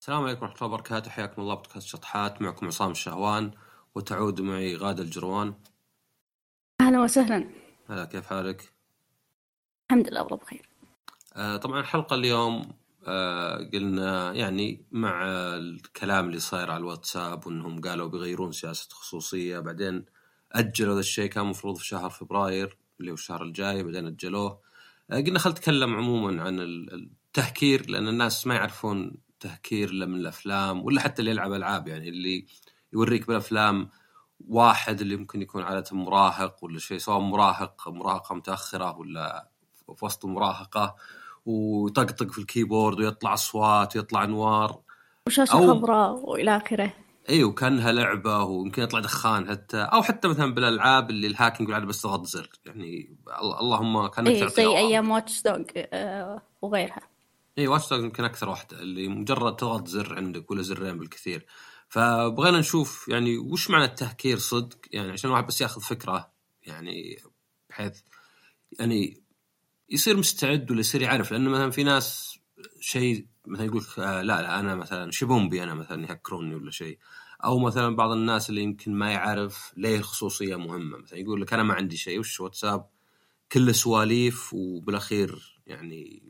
السلام عليكم ورحمة الله وبركاته. حياكم الله بودكاست شطحات. معكم عصام الشهوان وتعود معي غادة الجروان. أهلا وسهلا. هلا كيف حالك؟ الحمد لله والله بخير. آه طبعا الحلقة اليوم آه قلنا يعني مع الكلام اللي صاير على الواتساب وإنهم قالوا بيغيرون سياسة خصوصية بعدين أجلوا هذا الشيء كان المفروض في شهر فبراير اللي هو الشهر الجاي بعدين أجلوه. آه قلنا خل نتكلم عموما عن التهكير لأن الناس ما يعرفون تهكير إلا من الأفلام ولا حتى اللي يلعب ألعاب يعني اللي يوريك بالأفلام واحد اللي ممكن يكون عادة مراهق ولا شيء سواء مراهق مراهقة متأخرة ولا في وسط المراهقه ويطقطق في الكيبورد ويطلع أصوات ويطلع أنوار. وشاشة أو... خضراء وإلى آخره. إيوه كانها لعبة ويمكن يطلع دخان حتى أو حتى مثلا بالألعاب اللي ال hacking بالعاده بس تضغط زر يعني اللهم كأنك إيه زي أيام واتش دوج آه وغيرها. اي واتش يمكن أكثر واحدة اللي مجرد تضغط زر عندك ولا زرين بالكثير. فبغينا نشوف يعني وش معنى التهكير صدق؟ يعني عشان الواحد بس ياخذ فكرة يعني بحيث يعني يصير مستعد ولا يصير يعرف. لأنه مثلا في ناس شيء مثلا يقول آه لا لا أنا مثلا شبومبي أنا مثلا يهكروني ولا شيء. أو مثلا بعض الناس اللي يمكن ما يعرف ليه الخصوصية مهمة. مثلا يقول لك أنا ما عندي شيء وش واتساب؟ كله سواليف وبالأخير يعني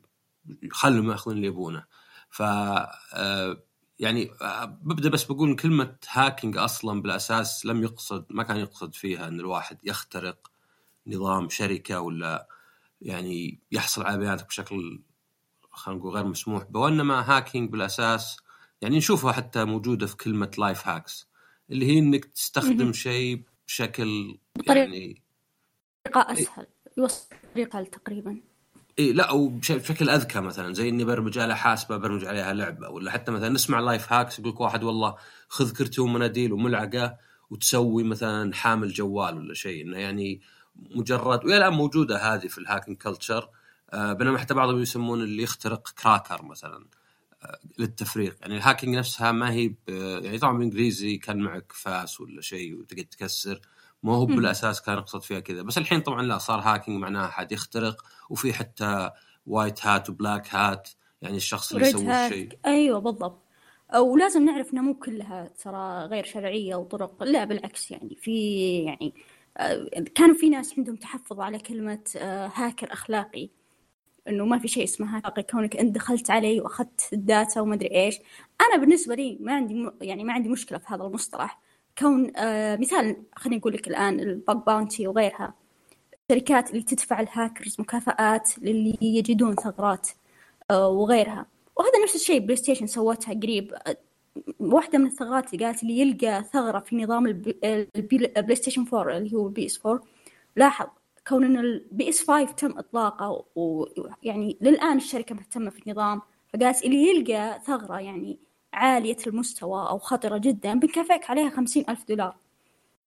خلهم ياخذون اللي يبونه. ف آه، يعني آه، ببدأ بس بقول كلمة hacking أصلا بالأساس لم يقصد ما كان يقصد فيها إن الواحد يخترق نظام شركة ولا يعني يحصل على بياناتك بشكل خلينا نقول غير مسموح به وإنما hacking بالأساس يعني نشوفها حتى موجودة في كلمة life hacks اللي هي إنك تستخدم شيء بشكل يعني بطريقة أسهل يوصل طريقه تقريبا. إي لا أو بشكل أذكى مثلا زي إني برمج على حاسبة برمج عليها لعبة ولا حتى مثلا نسمع life hacks يقول لك واحد والله خذ كرتون مناديل وملعقة وتسوي مثلا حامل جوال ولا شيء إنه يعني مجرد ويا الآن موجودة هذه في ال hacking culture آه بينما حتى بعضهم يسمون اللي يخترق cracker مثلا آه للتفريق. يعني ال hacking نفسها ما هي يعني طبعا بالإنجليزي كان معك فأس ولا شيء وتقعد تكسر. ما هو بالأساس كان يقصد فيها كذا. بس الحين طبعا لا صار hacking معناه أحد يخترق وفي حتى white hat و black hat يعني الشخص اللي يسوي الشيء. أيوه بالضبط. ولازم نعرف انها مو كلها ترى غير شرعية وطرق. لا بالعكس يعني في يعني آه، كانوا في ناس عندهم تحفظ على كلمة آه، هاكر أخلاقي. إنه ما في شيء اسمه هاكر كونك أنت دخلت علي وأخذت ال data وما أدري إيش. أنا بالنسبة لي ما عندي يعني ما عندي مشكلة في هذا المصطلح. كون آه مثال خليني أقول لك الآن ال bug bounty وغيرها. الشركات اللي تدفع الهاكرز مكافآت للي يجدون ثغرات آه وغيرها. وهذا نفس الشيء بلاي ستيشن سوتها قريب. آه واحدة من الثغرات اللي قالت اللي يلقى ثغرة في نظام البلاي ستيشن 4 اللي هو البي إس 4 لاحظ كون إن البي إس 5 تم إطلاقه ويعني للآن الشركة مهتمة في النظام. فقالت اللي يلقى ثغرة يعني عالية المستوى أو خطرة جدا بنكافئك عليها خمسين ألف دولار.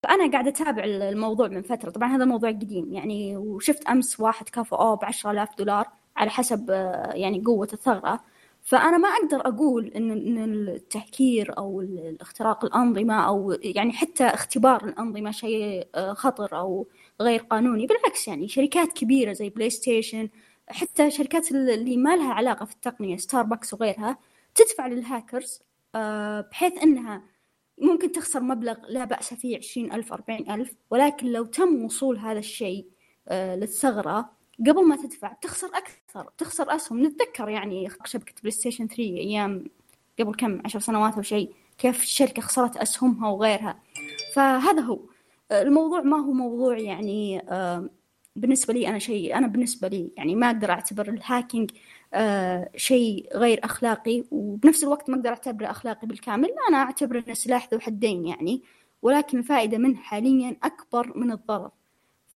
فأنا قاعدة أتابع الموضوع من فترة. طبعا هذا موضوع قديم يعني وشفت أمس واحد كافئوه بعشرة آلاف دولار على حسب يعني قوة الثغرة. فأنا ما أقدر أقول إن التهكير أو اختراق الأنظمة أو يعني حتى اختبار الأنظمة شيء خطر أو غير قانوني. بالعكس يعني شركات كبيرة زي بلاي ستيشن حتى شركات اللي ما لها علاقة في التقنية ستاربكس وغيرها تدفع للهاكرز آه، بحيث أنها ممكن تخسر مبلغ لا بأس فيه عشرين ألف أربعين ألف ولكن لو تم وصول هذا الشيء آه، للثغرة قبل ما تدفع تخسر أكثر تخسر أسهم. نتذكر يعني شبكة بلاي ستيشن 3 أيام قبل كم عشر سنوات أو شيء كيف الشركة خسرت أسهمها وغيرها. فهذا هو. الموضوع ما هو موضوع يعني بالنسبة لي أنا شيء أنا بالنسبة لي يعني ما أقدر أعتبر ال hacking آه شيء غير أخلاقي وبنفس الوقت ما أقدر أعتبره أخلاقي بالكامل. أنا أعتبره إنه سلاح ذو حدين يعني ولكن الفائدة منه حاليا أكبر من الضرر.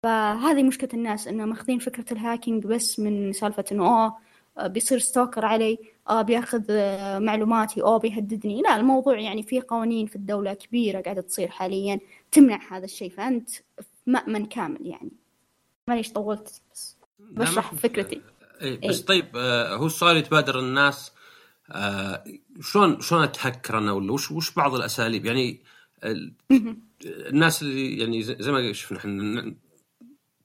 فهذه مشكلة الناس إنه ماخذين فكرة ال hacking بس من سالفة إنه أوه بيصير stalker علي آه بياخذ آه معلوماتي أو بيهددني. لا الموضوع يعني في قوانين في الدولة كبيرة قاعدة تصير حاليا تمنع هذا الشيء. فأنت مأمن كامل يعني. معليش طولت بس بشرح فكرتي. إيه بس إيه؟ طيب آه هو السؤال يتبادر الناس آه شلون شلون أتهكر أنا ولا وش وش بعض الأساليب؟ يعني الناس اللي يعني زي ما شفنا إحنا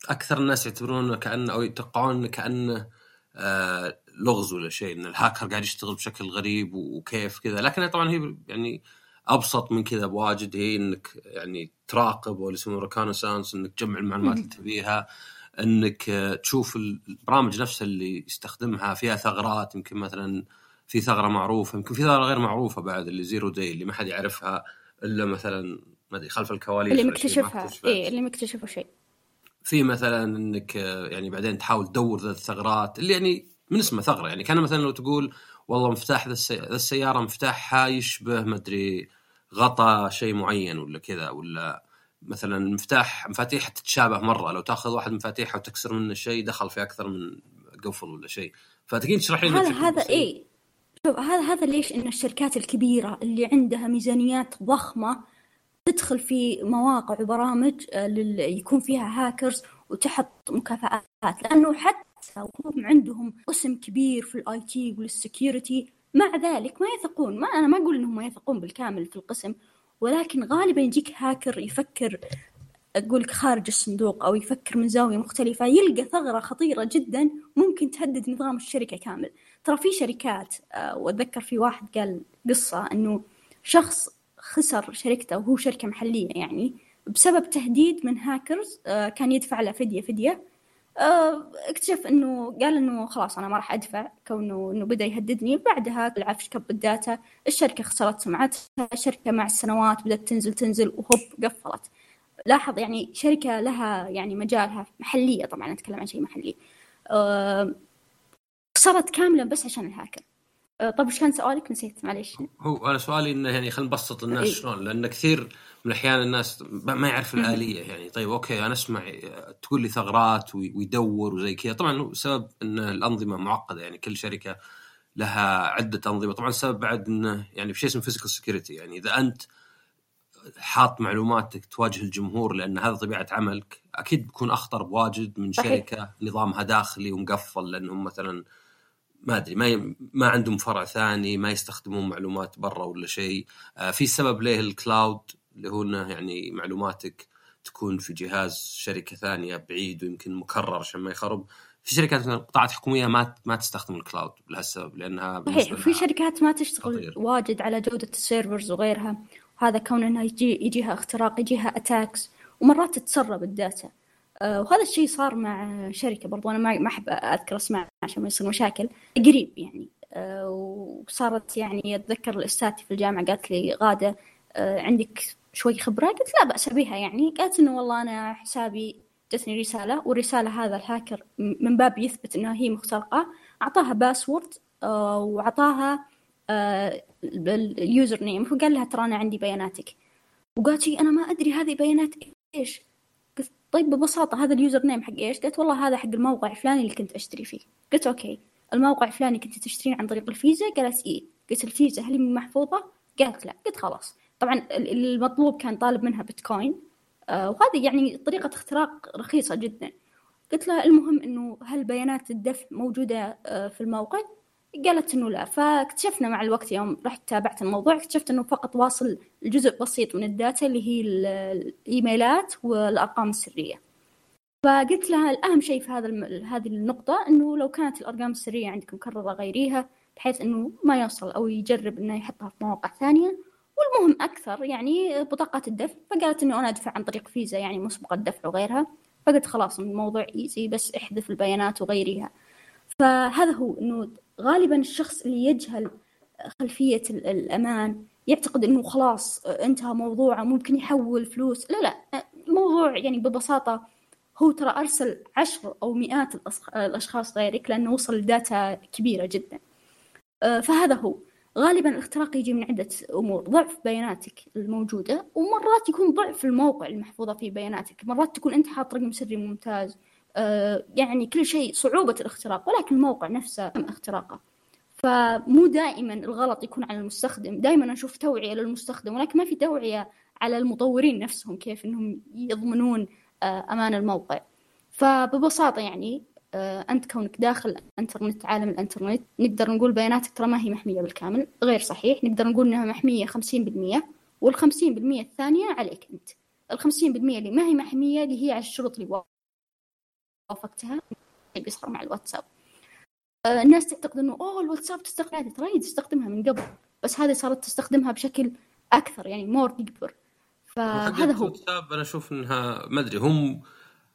أكثر الناس يعتبرونه كانه أو يتوقعون كانه آه لغز ولا شيء إن الهاكر قاعد يشتغل بشكل غريب وكيف كذا. لكن طبعا هي يعني أبسط من كذا بواجد هي إنك يعني تراقب ولا يسمونه reconnaissance إنك تجمع المعلومات اللي تبيها. انك تشوف البرامج نفسها اللي يستخدمها فيها ثغرات يمكن مثلا في ثغرة معروفة يمكن في ثغرة غير معروفة بعد اللي zero day اللي ما حد يعرفها إلا مثلا ما أدري خلف الكواليس اللي مكتشفها. اي اللي مكتشفه شيء. في مثلا إنك يعني بعدين تحاول تدور ذا الثغرات اللي يعني من اسمه ثغرة يعني كان مثلا لو تقول والله مفتاح ذا السيارة مفتاحها يشبه ما أدري غطى شيء معين ولا كذا ولا مثلا مفتاح مفاتيح تتشابه مرة. لو تأخذ واحد مفاتيحه وتكسر منه شيء دخل في أكثر من قفل ولا شيء. فتقين تشرح لي هذا هذا اي شوف هذا هذا ليش إن الشركات الكبيرة اللي عندها ميزانيات ضخمة تدخل في مواقع وبرامج آه، يكون فيها هاكرز وتحط مكافآت. لأنه حتى وهم عندهم اسم كبير في ال IT وال security مع ذلك ما يثقون. ما أنا ما أقول إنهم ما يثقون بالكامل في القسم. ولكن غالبا يجيك هاكر يفكر أقول لك خارج الصندوق أو يفكر من زاوية مختلفة يلقى ثغرة خطيرة جدا ممكن تهدد نظام الشركة كامل. ترى في شركات آه، وأتذكر في واحد قال قصة إنه شخص خسر شركته وهو شركة محلية يعني بسبب تهديد من هاكرز آه، كان يدفع له فدية آه، اكتشف إنه قال إنه خلاص أنا ما راح أدفع كونه إنه بدأ يهددني. بعدها العفش كب الداتا الشركة خسرت سمعتها الشركة مع السنوات بدأت تنزل تنزل وهوب قفلت. لاحظ يعني شركة لها يعني مجالها محلية طبعا أتكلم عن شيء محلي. أه خسرت كاملا بس عشان الهاكر. طيب إيش كان سؤالك؟ نسيت معليش. هو أنا سؤالي إنه يعني خلينا نبسط الناس إيه؟ شلون لأن كثير من الأحيان الناس ما يعرف الآلية يعني. طيب okay أنا أسمع تقول لي ثغرات ويدور وزي كذا. طبعا سبب إن الأنظمة معقدة يعني. كل شركة لها عدة أنظمة. طبعا السبب بعد إنه يعني في شيء اسمه physical security يعني إذا أنت حاط معلوماتك تواجه الجمهور لأن هذا طبيعة عملك أكيد بيكون أخطر بواجد من شركة نظامها داخلي ومقفل لأنهم مثلا ما أدري ما ما عندهم فرع ثاني ما يستخدمون معلومات برا ولا شيء. آه في سبب ليه ال cloud اللي هو إنه يعني معلوماتك تكون في جهاز شركة ثانية بعيد ويمكن مكرر عشان ما يخرب. في شركات قطاعات حكومية ما ما تستخدم ال cloud لهالسبب لأنها صحيح في شركات ما تشتغل خطير. واجد على جودة ال servers وغيرها. وهذا كون إنها يجي يجيها اختراق يجيها attacks ومرات تتسرب ال data. وهذا الشيء صار مع شركة برضو أنا ما أحب أذكر أسماء عشان ما يصير مشاكل قريب يعني. آه وصارت يعني أتذكر الاستاذ في الجامعة قالت لي غادة آه عندك شوي خبرة؟ قلت لا بأس بها يعني. قالت إنه والله أنا حسابي جتني رسالة والرسالة هذا الهاكر من باب يثبت إنها هي مخترقة أعطاها password آه، وأعطاها آه، ال username فقال لها ترى أنا عندي بياناتك. وقالت لي أنا ما أدري هذه بيانات قلت طيب ببساطة هذا ال username حق إيش؟ قالت والله هذا حق الموقع الفلاني اللي كنت أشتري فيه. قلت okay. الموقع الفلاني كنت تشترين عن طريق الفيزا قالت إيه. قلت الفيزا هل هي محفوظة؟ قالت لا. قلت خلاص. طبعا المطلوب كان طالب منها بيتكوين. آه وهذه يعني طريقة اختراق رخيصة جدا. قلت لها المهم إنه هل بيانات الدفع موجودة آه في الموقع؟ قالت إنه لا. فاكتشفنا مع الوقت يوم رحت تابعت الموضوع اكتشفت إنه فقط واصل الجزء بسيط من الداتا اللي هي الإيميلات والأرقام السرية. فقلت لها الأهم شيء في هذا هذه النقطة إنه لو كانت الأرقام السرية عندك مكرره غيريها بحيث إنه ما يوصل أو يجرب إنه يحطها في مواقع ثانية. والمهم أكثر يعني بطاقة الدفع فقالت إنه أنا أدفع عن طريق فيزا يعني مسبقة دفع وغيرها. فقلت خلاص الموضوع إيزي بس احذف البيانات وغيريها. فهذا هو إنه غالبا الشخص اللي يجهل خلفية الأمان يعتقد إنه خلاص انتهى موضوعه ممكن يحول فلوس. لا لا الموضوع يعني ببساطة هو ترى أرسل عشر أو مئات الأشخاص غيرك لأنه وصل لداتا كبيرة جدا. فهذا هو. غالبا الاختراق يجي من عدة أمور. ضعف بياناتك الموجودة ومرات يكون ضعف الموقع المحفوظة فيه بياناتك. مرات تكون أنت حاط رقم سري ممتاز. آه يعني كل شيء صعوبة الاختراق ولكن الموقع نفسه تم اختراقه. فمو دائما الغلط يكون على المستخدم دائما أشوف توعية للمستخدم ولكن ما في توعية على المطورين نفسهم كيف أنهم يضمنون آه أمان الموقع. فببساطة يعني آه، أنت كونك داخل انترنت عالم الإنترنت نقدر نقول بياناتك ترى ما هي محمية بالكامل غير صحيح نقدر نقول إنها محمية خمسين بالمية والخمسين بالمية الثانية عليك أنت. الخمسين بالمية اللي ما هي محمية اللي هي على الشروط اللي وافقتها بيصير مع الواتساب آه، الناس تعتقد إنه أوه الواتساب تستخدم عادي ترى تستخدمها من قبل بس هذه صارت تستخدمها بشكل أكثر يعني مور تكبر فهذا هو الواتساب أنا أشوف إنها ما أدري هم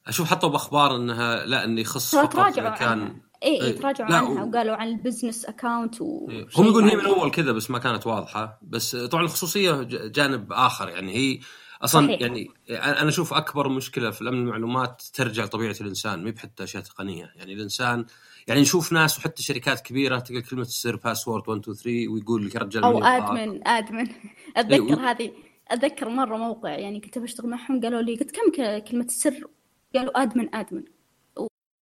أشوف حطوا بأخبار إنها لا إنه يخص فقط تراجعوا اذا كان عنها اي اي إيه. تراجعوا لا، عنها و- وقالوا عن البزنس أكاونت و إيه. هم يقولون هي من معين. أول كذا بس ما كانت واضحة بس طبعا الخصوصية جانب آخر يعني هي أصلا صحيح. يعني أنا أشوف أكبر مشكلة في الأمن المعلومات ترجع لطبيعه الإنسان مي بحتى أشياء تقنية يعني الإنسان يعني نشوف ناس وحتى شركات كبيرة تلقى كلمة السر password 1 2 3 ويقول لك رجال أو. ادمن ادمن أتذكر أيوه. هذه أتذكر مرة موقع يعني كنت بشتغل معهم قالوا لي قلت كم كلمة السر قالوا admin admin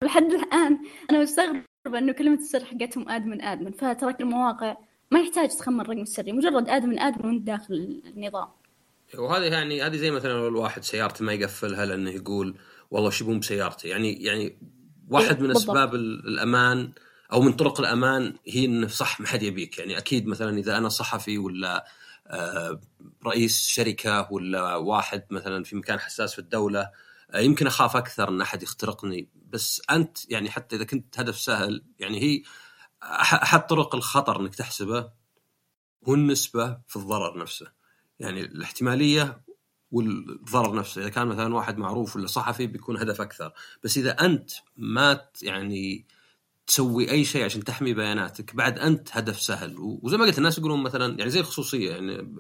ولحد الآن أنا مستغربة إنه كلمة السر حقتهم admin admin فترك المواقع ما يحتاج تخمن الرقم السري مجرد ادمن ادمن وأنت داخل النظام وهذه يعني هذه زي مثلا لو الواحد سيارته ما يقفلها لأنه يقول والله وش يبون بسيارتي. يعني يعني واحد من بالضبط. أسباب ال- الأمان أو من طرق الأمان هي إنه صح ما حد يبيك. يعني أكيد مثلا إذا أنا صحفي ولا آه، رئيس شركة ولا واحد مثلا في مكان حساس في الدولة آه، يمكن أخاف أكثر إن أحد يخترقني. بس أنت يعني حتى إذا كنت هدف سهل يعني هي أحد طرق الخطر إنك تحسبه هو النسبة في الضرر نفسه. يعني الاحتمالية والضرر نفسه. إذا كان مثلا واحد معروف ولا صحفي بيكون هدف أكثر. بس إذا أنت ما يعني تسوي أي شيء عشان تحمي بياناتك بعد أنت هدف سهل. وزي ما قلت الناس يقولون مثلا يعني زي الخصوصية. يعني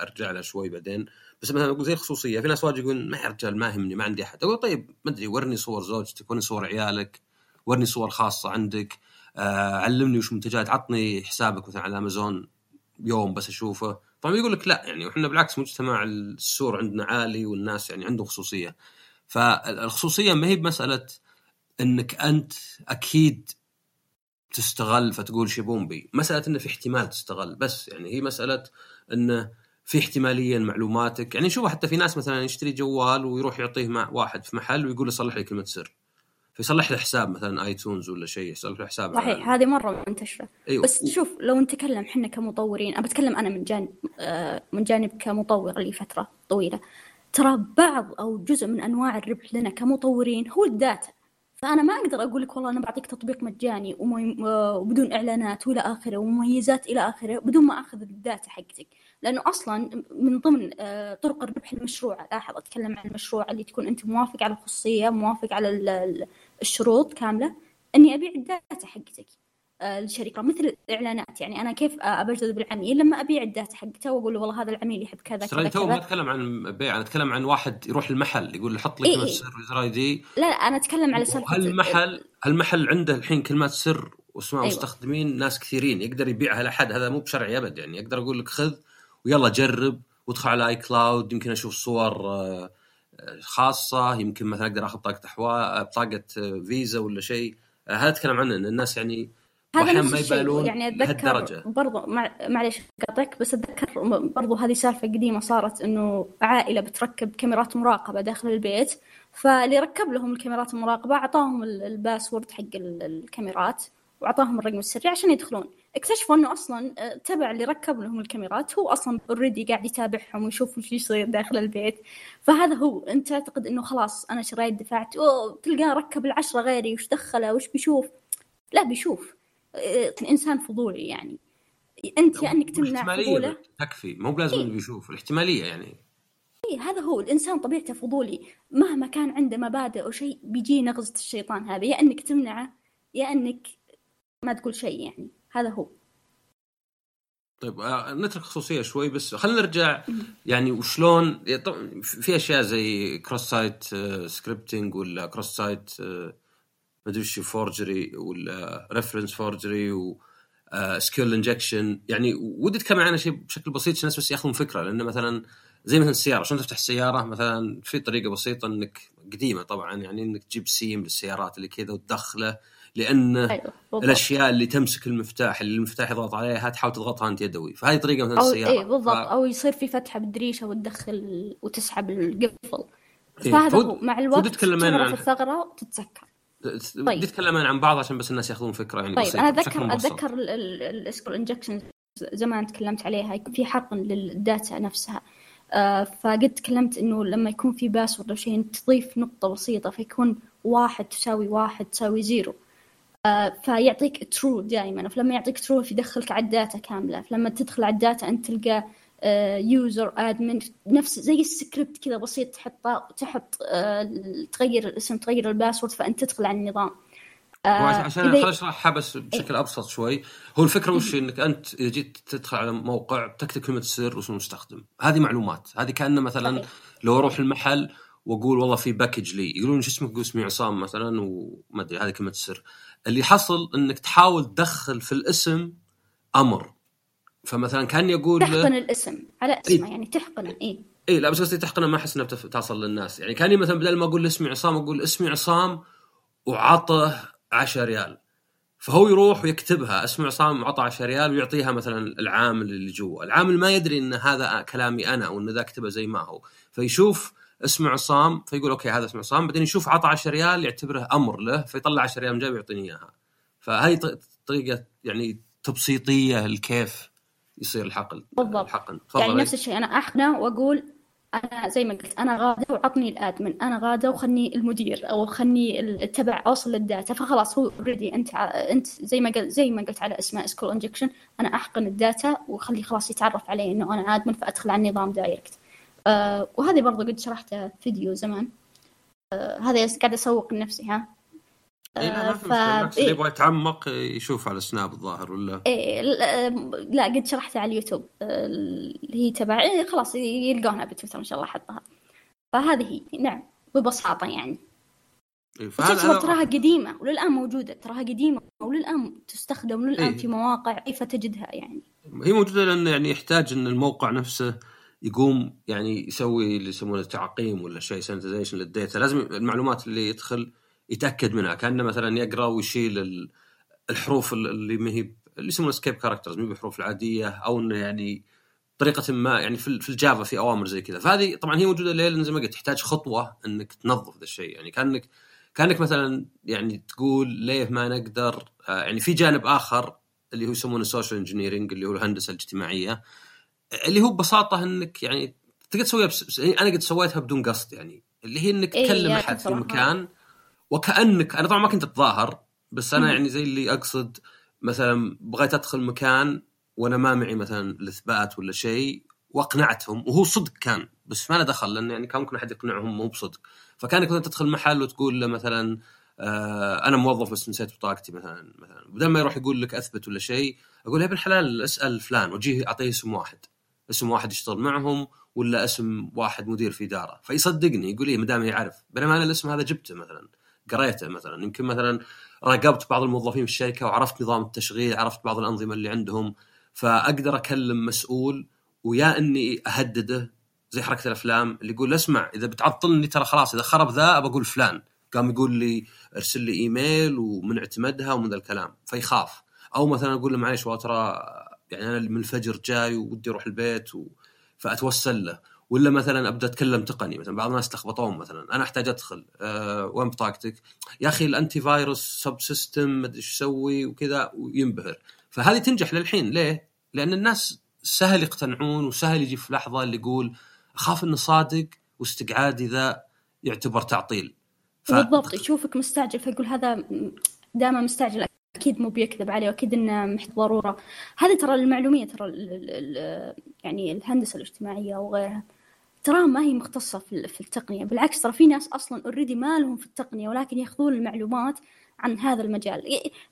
أرجع لها شوي بعدين. بس مثلا أقول زي الخصوصية. في ناس واجد يقولون ما يا رجال ما يهمني ما عندي أحد. أقول طيب ما أدري ورني صور زوجتك ورني صور عيالك ورني صور خاصة عندك. آه علمني وش منتجات. عطني حسابك مثلا على أمازون يوم بس أشوفه. طبعا يقول لك لا يعني وإحنا بالعكس مجتمع السور عندنا عالي والناس يعني عندهم خصوصية. فالخصوصية ما هي بمسألة إنك أنت أكيد تستغل فتقول شيبون بي. مسألة إنه في احتمال تستغل بس يعني هي مسألة إنه في احتمالية معلوماتك يعني شوف حتى في ناس مثلا يشتري جوال ويروح يعطيه مع واحد في محل ويقول له صلح لي كلمة سر. فيصلح له حساب مثلا iTunes ولا شيء يصلح له حساب صحيح هذه مرة منتشرة. أيوه. بس شوف لو نتكلم إحنا كمطورين أنا بتكلم أنا من جانب آه، من جانب كمطور لي فترة طويلة. ترى بعض أو جزء من أنواع الربح لنا كمطورين هو ال data. فأنا ما أقدر أقول لك والله أنا بعطيك تطبيق مجاني وبدون إعلانات والى آخرة ومميزات إلى آخرة بدون ما أخذ ال data حقتك. لأنه أصلا من ضمن آه، طرق الربح المشروعة لاحظ أتكلم عن المشروع اللي تكون أنت موافق على الخصوصيه موافق على الشروط كاملة إني أبيع ال data حقتك. آه، الشركة مثل الاعلانات يعني أنا كيف آه، بجذب العميل لما أبيع ال data حقته وأقول له والله هذا العميل يحب كذا كذا تو ما كذا. أتكلم عن بيع أنا أتكلم عن واحد يروح المحل يقول له حط لي كلمة إيه. سر user ID. لا لا أنا أتكلم على سالفة هل المحل هل المحل عنده الحين كلمات سر واسماء أيوة. مستخدمين؟ ناس كثيرين يقدر يبيعها لأحد. هذا مو بشرعي أبد. يعني أقدر أقول لك خذ ويلا جرب وادخل على اي cloud يمكن أشوف صور آه، آه، خاصة يمكن مثلا أقدر آخذ طاقة احوال بطاقه فيزا ولا شيء. هذا أتكلم عنه إن الناس يعني هذا ما يبالون يعني أتذكر برضو مع... معليش قاطعك بس أتذكر برضو هذه سالفة قديمة صارت إنه عائلة بتركب كاميرات مراقبة داخل البيت فاللي ركب لهم الكاميرات المراقبة أعطاهم ال- ال password حق ال- الكاميرات وأعطاهم الرقم السري عشان يدخلون. اكتشفوا انه أصلا آه، تبع اللي ركب لهم الكاميرات هو أصلا already قاعد يتابعهم ويشوف وش يصير داخل البيت. فهذا هو انت تعتقد انه خلاص أنا شريت دفعت تلقاه ركب العشرة غيري وش دخله وش بيشوف؟ لا بيشوف. آه، إنسان فضولي يعني. أنت يا انك تمنع فضوله. تكفي. مو بلازم إيه. بيشوف الاحتمالية يعني. إيه هذا هو. الإنسان طبيعته فضولي. مهما كان عنده مبادئ أو شيء بيجي نغزة الشيطان هذا. يا إنك تمنعه يا إنك ما تقول شيء يعني. هذا هو. طيب آه، نترك خصوصية شوي بس خلينا نرجع يعني وشلون في أشياء زي cross site scripting ولا cross site ما أدري وش forgery ولا reference forgery و SQL injection يعني ودي أتكلم عنها شيء بشكل بسيط عشان الناس بس ياخذون فكرة. لأنه مثلا زي مثلا السيارة عشان تفتح السيارة؟ مثلا في طريقة بسيطة إنك قديمة طبعا يعني إنك تجيب سيم للسيارات اللي كذا وتدخله لأن بالضبط. الأشياء اللي تمسك المفتاح اللي المفتاح يضغط عليها تحاول تضغطها أنت يدوي فهذه طريقة مثلا أو السيارة. إيه بالضبط. ف... أو يصير في فتحة بالدريشة وتدخل وتسحب القفل. إيه، فهذا فود- هو. مع الوقت تتكلمين عن- الثغرة وتتسكر طيب. اتكلم عن بعض عشان بس الناس يأخذون فكرة يعني طيب بسيطة أنا اتذكر. اتذكر ال SQL injection زمان تكلمت عليها يكون في حقن لل data نفسها. فقد تكلمت إنه لما يكون في password أو شيء تضيف نقطة بسيطة فيكون واحد تساوي واحد تساوي zero. آه، فيعطيك true دائما فلما يعطيك true يدخلك على ال data كاملة. فلما تدخل على ال data أنت تلقى user admin نفس زي السكريبت كذا بسيط تحطه تحط تغير الاسم تغير ال password فأنت تدخل على النظام. عشان خليني اشرحها بس بشكل أبسط شوي. هو الفكرة وش؟ إنك أنت إذا جيت تدخل على موقع تكتب كلمة سر واسم المستخدم. هذه معلومات. هذه كأنه مثلا لو أروح المحل وأقول والله في package لي يقولون شو اسمك؟ اسمي عصام مثلا وما أدري هذه كلمة السر. اللي حصل إنك تحاول تدخل في الاسم أمر. فمثلا كان يقول تحقن الاسم على اسمه إيه؟ يعني تحقنه اي اي لا بس قصدي تحقنه ما أحس انها تصل للناس. يعني كأني مثلا بدل ما أقول اسمي عصام أقول اسمي عصام وعطه 10 ريال. فهو يروح ويكتبها اسمه عصام عطى 10 ريال ويعطيها مثلا العامل اللي جوا. العامل ما يدري إن هذا كلامي أنا أو إن ذا كتبه زي ما هو. فيشوف اسمه عصام فيقول okay هذا اسمه عصام بعدين يشوف عطى 10 ريال يعتبره أمر له فيطلع 10 ريال من جيبه ويعطيني إياها. فهي طريقه يعني تبسيطية لكيف يصير الحقن بالضبط. الحقن يعني نفس الشيء. أنا احقنه وأقول أنا زي ما قلت أنا غاده وعطني ال admin أنا غاده وخلني المدير أو خلني تبع أوصل لل data. فخلاص هو already أنت أنت زي ما قلت زي ما قلت على اسماء SQL injection أنا أحقن ال data وأخليه خلاص يتعرف علي إنه أنا admin فأدخل على النظام direct آه وهذه برضه قد شرحتها فيديو زمان. آه هذا قاعد أسوق لنفسي ها؟ لا ما آه، ف... اللي يبغى يتعمق يشوف على سناب الظاهر ولا؟ إيه لا قد شرحتها على اليوتيوب. آه، اللي هي تبع إيه خلاص يلقونها بتويتر إن شاء الله حطها. فهذه هي نعم ببساطة يعني. إيه فهذا تراها قديمة وللآن موجودة تراها قديمة وللآن تستخدم وللآن إيه؟ في مواقع كيف تجدها يعني. هي موجودة لأن يعني يحتاج إن الموقع نفسه يقوم يعني يسوي اللي يسمونه تعقيم ولا شيء sanitization لل data لازم المعلومات اللي يدخل يتأكد منها كأنه مثلا يقرأ ويشيل الحروف اللي ما هي اللي يسمونها escape characters مو بالحروف العادية أو إنه يعني طريقة ما يعني في ال Java في أوامر زي كذا. فهذه طبعا هي موجودة ليه لأن زي ما قلت تحتاج خطوة إنك تنظف ذا الشيء. يعني كأنك كأنك مثلا يعني تقول ليه ما نقدر آه، يعني في جانب آخر اللي هو يسمونه ال social engineering اللي هو الهندسة الاجتماعية اللي هو ببساطة إنك يعني تقدر تسويها بس يعني أنا قد سويتها بدون قصد يعني اللي هي إنك إيه، تكلم أحد في مكان وكانك أنا طبعا ما كنت أتظاهر بس أنا يعني زي اللي أقصد مثلا بغيت أدخل مكان وأنا ما معي مثلا الإثبات ولا شيء وأقنعتهم وهو صدق كان بس ما له دخل لأن يعني كان ممكن أحد يقنعهم مو بصدق. فكأنك مثلا تدخل محل وتقول له مثلا آه أنا موظف بس نسيت بطاقتي مثلا مثلا. بدل ما يروح يقول لك أثبت ولا شيء أقول يا ابن الحلال اسأل فلان وجيه أعطيه اسم واحد. اسم واحد يشتغل معهم ولا اسم واحد مدير في إدارة. فيصدقني يقول لي ما دام يعرف. بينما أنا الاسم هذا جبته مثلا. قريته مثلا. يمكن مثلا راقبت بعض الموظفين في الشركة وعرفت نظام التشغيل عرفت بعض الأنظمة اللي عندهم فأقدر أكلم مسؤول ويا إني أهدده زي حركة الأفلام اللي يقول اسمع إذا بتعطلني ترى خلاص إذا خرب ذا بقول فلان. قام يقول لي ارسل لي إيميل ومن اعتمدها ومن ذا الكلام. فيخاف. أو مثلا أقول له معليش ترى يعني أنا من الفجر جاي ودي أروح البيت و... فاتوسل له. ولا مثلا أبدأ أتكلم تقني مثلا بعض الناس تلخبطون مثلا. أنا أحتاج أدخل أه وين بطاقتك؟ يا أخي ال antivirus subsystem ما أدري إيش يسوي وكذا وينبهر. فهذه تنجح للحين. ليه؟ لأن الناس سهل يقتنعون وسهل يجي في لحظة اللي يقول أخاف إنه صادق واستقعاده ذا يعتبر تعطيل. ف... بالضبط يشوفك مستعجل فيقول هذا دائما مستعجل أكيد مو بيكذب عليه وأكيد إنه تحت ضرورة. هذه ترى المعلومية ترى ال ال يعني الهندسة الاجتماعية وغيرها ترى ما هي مختصة في, في التقنية. بالعكس ترى في ناس أصلا already ما لهم في التقنية ولكن يأخذون المعلومات عن هذا المجال.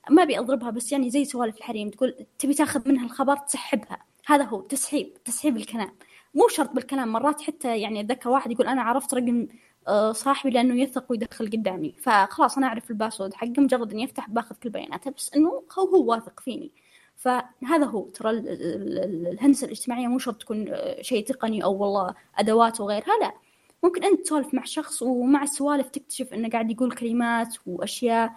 ما أبي أضربها بس يعني زي سوالف الحريم تقول تبي تأخذ منها الخبر تسحبها. هذا هو تسحيب تسحيب الكلام. مو شرط بالكلام مرات حتى يعني أتذكر واحد يقول أنا عرفت رقم آه، صاحبي لأنه يثق ويدخل قدامي. فخلاص أنا أعرف الباسورد حقه مجرد إني أفتح باخذ كل بياناته. بس إنه هو هو واثق فيني. فهذا هو ترى الهندسة الاجتماعية مو شرط تكون آه، شيء تقني أو والله ادوات وغيرها لا. ممكن أنت تسولف مع شخص ومع السوالف تكتشف إنه قاعد يقول كلمات وأشياء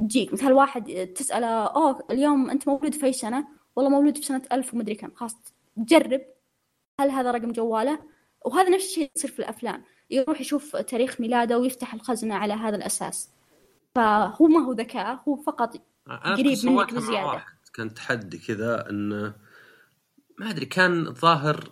تجيك. مثل واحد تسأله أوه اليوم أنت مولود في أي سنة؟ والله مولود في سنة ألف ومدري كم. خلاص تجرب. هل هذا رقم جواله؟ وهذا نفس الشيء يصير في الأفلام. يروح يشوف تاريخ ميلاده ويفتح الخزنة على هذا الأساس. فهو ما هو ذكاء هو فقط قريب منك بزيادة. كان تحدي كذا إنه ما أدري كان الظاهر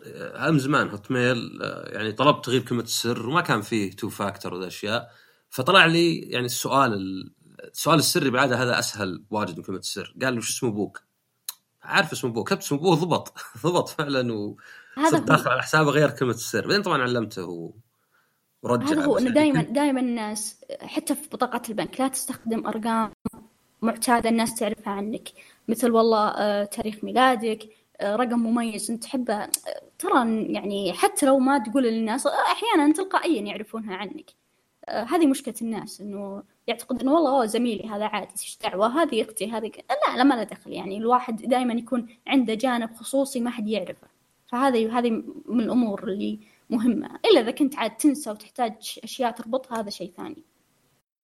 أيام زمان Hotmail يعني طلبت تغيير كلمة السر وما كان فيه two factor وذا اشياء فطلع لي يعني السؤال السؤال السري بالعاده هذا أسهل واجد من كلمة السر. قال له شو اسم أبوك؟ عارف اسم ابوه كتب اسم أبوه؟ ضبط. ضبط فعلا و هذا داخل على حسابه غير كلمة السر. بعدين طبعا علمته. ورجع هذا هو إنه يعني دائما دائما الناس حتى في بطاقة البنك لا تستخدم أرقام معتادة الناس تعرفها عنك. مثل والله آه، تاريخ ميلادك آه، رقم مميز انت تحبه. آه، ترى يعني حتى لو ما تقول للناس أحيانا تلقائيا يعرفونها عنك. هذه مشكلة الناس إنه يعتقد إنه والله زميلي هذا عادي إيش دعوة؟ هذه أختي هذه لا لا ما له دخل. يعني الواحد دائما يكون عنده جانب خصوصي ما حد يعرفه. فهذه هذه من الأمور اللي مهمة. إلا إذا كنت عاد تنسى وتحتاج أشياء تربطها هذا شيء ثاني.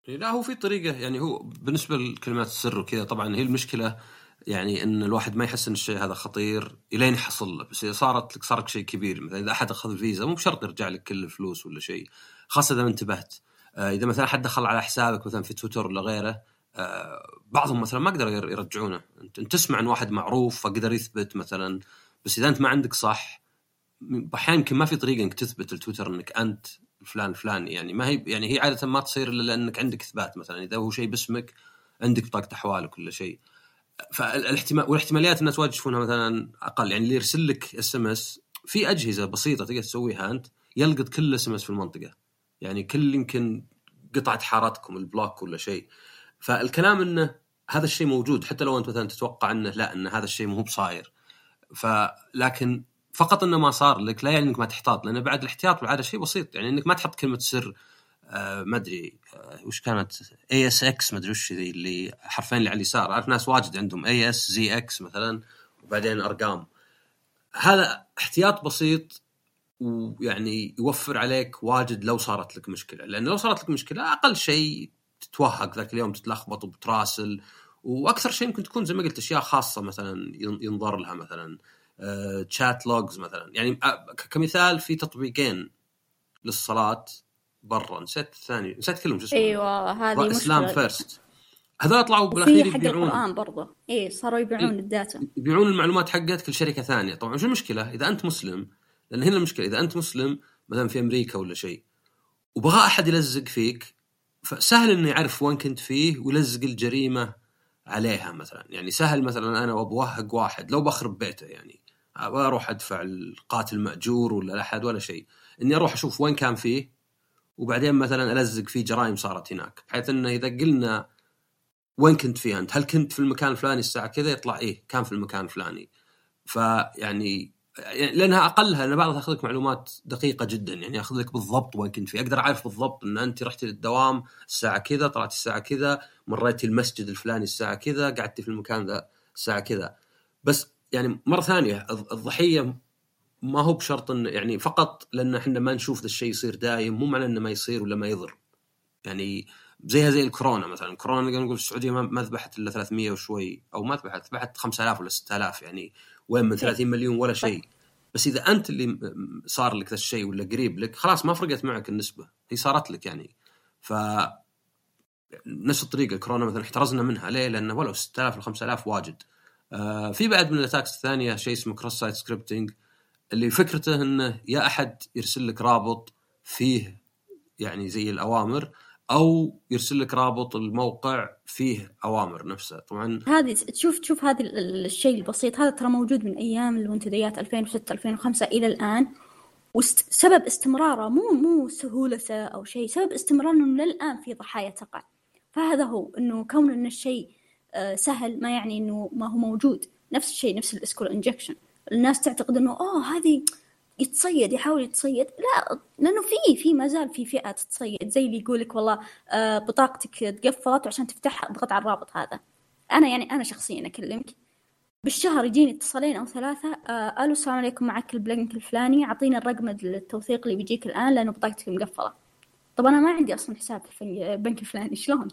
لا هو في طريقة يعني هو بالنسبة لكلمات السر وكذا طبعا هي المشكلة يعني إن الواحد ما يحس إن الشيء هذا خطير إلين يحصل له. بس إذا صارت لك صار لك شيء كبير مثلا إذا أحد أخذ الفيزا مو بشرط يرجع لك كل الفلوس ولا شيء خاصة إذا ما انتبهت. آه، إذا مثلا حد دخل على حسابك مثلا في تويتر ولا غيره آه، بعضهم مثلا ما قدروا ير- يرجعونه. أنت تسمع عن واحد معروف فقدر يثبت مثلا بس إذا أنت ما عندك صح أحيانا يمكن ما في طريقة إنك تثبت التويتر إنك أنت فلان فلان يعني ما هي يعني هي عادة ما تصير إلا لأنك عندك إثبات مثلا. إذا هو شيء باسمك عندك بطاقة احوالك ولا شيء. فالاحتمال والاحتماليات الناس واجد يشوفونها مثلا أقل. يعني اللي يرسل لك SMS في أجهزة بسيطة تقدر تسويها أنت يلقط كل SMS في المنطقة. يعني كل يمكن قطعة حارتكم ال block ولا شيء. فالكلام إنه هذا الشيء موجود. حتى لو أنت مثلا تتوقع إنه لا إن هذا الشيء مو بصاير. فلكن فقط إنه ما صار لك لا يعني إنك ما تحتاط لأن بعد الاحتياط بالعاده شيء بسيط يعني إنك ما تحط كلمة سر آه ما أدري آه وش كانت؟ A S X ما أدري وش ذي اللي حرفين اللي على اليسار أعرف ناس واجد عندهم اي اس زي إكس مثلا وبعدين أرقام. هذا احتياط بسيط ويعني يوفر عليك واجد لو صارت لك مشكلة لأن لو صارت لك مشكلة أقل شيء تتوهق ذاك اليوم تتلخبط وبتراسل وأكثر شيء يمكن تكون زي ما قلت أشياء خاصة مثلا ين- ينظر لها مثلا. chat logs مثلا. يعني آه، كمثال في تطبيقين للصلاة برا. نسيت الثاني. نسيت كلهم شو اسمه أيوه هذه Islam First هذول طلعوا بالاخير حق يبيعون. القرآن برضه إيه صاروا يبيعون إيه. الداتا. يبيعون المعلومات حقتك لشركه ثانية. طبعا شو المشكلة؟ إذا أنت مسلم لأن هنا المشكلة إذا أنت مسلم مثلا في أمريكا ولا شيء وبغى أحد يلزق فيك فسهل إنه يعرف وين كنت فيه ويلزق الجريمة عليها مثلا. يعني سهل مثلا أنا بوهق واحد لو بخرب بيته يعني. أبغى أروح أدفع القاتل مأجور ولا أحد ولا شيء إني أروح أشوف وين كان فيه وبعدين مثلا ألزق فيه جرائم صارت هناك بحيث إنه إذا قلنا وين كنت فيه أنت؟ هل كنت في المكان الفلاني الساعة كذا؟ يطلع إيه كان في المكان الفلاني. فيعني يعني لأنها أقلها أنا بعضها تأخذ لك معلومات دقيقة جدا يعني يأخذ لك بالضبط وين كنت فيه، أقدر أعرف بالضبط إن أنت رحتي للدوام الساعة كذا، طلعت الساعة كذا، مريتي المسجد الفلاني الساعة كذا، قعدتي في المكان ذا الساعة كذا. بس يعني مرة ثانية الض- الضحية ما هو بشرط انه يعني فقط لأن إحنا ما نشوف ذا الشيء يصير دايم مو معناه إنه ما يصير ولا ما يضر. يعني زيها زي الكورونا مثلا الكورونا نقول السعودية ما ما ذبحت إلا 300 وشوي أو ما ذبحت ذبحت 5000 ولا 6000 يعني وين من 30 مليون ولا شيء. بس إذا أنت اللي صار لك ذا الشيء ولا قريب لك خلاص ما فرقت معك النسبة. هي صارت لك يعني. ف نفس الطريقة الكورونا مثلا احترزنا منها. ليه؟ لأنه ولو 6000 ل 5000 واجد. آه في بعد من ال attacks الثانية شيء اسمه cross-site scripting اللي فكرته إنه يا أحد يرسل لك رابط فيه يعني زي الأوامر أو يرسل لك رابط الموقع فيه أوامر نفسها. طبعا هذه تشوف تشوف هذا ال- ال- الشيء البسيط. هذا ترى موجود من أيام المنتديات 2006 2005 إلى الآن. وسبب استمراره مو مو سهولته أو شيء سبب استمراره إنه للآن في ضحايا تقع. فهذا هو إنه كون إن الشيء سهل ما يعني إنه ما هو موجود. نفس الشيء نفس ال SQL injection الناس تعتقد إنه اوه هذه يتصيد يحاول يتصيد. لا لأنه في في ما زال في فئة تتصيد. زي اللي يقول لك والله آه، بطاقتك تقفلت وعشان تفتحها اضغط على الرابط هذا. أنا يعني أنا شخصيا أكلمك. بالشهر يجيني اتصالين أو ثلاثة. آه ألو السلام عليكم معك البنك الفلاني. اعطيني الرقم التوثيق اللي بيجيك الآن لأنه بطاقتك مقفلة. طب أنا ما عندي أصلا حساب في البنك الفلاني. شلون؟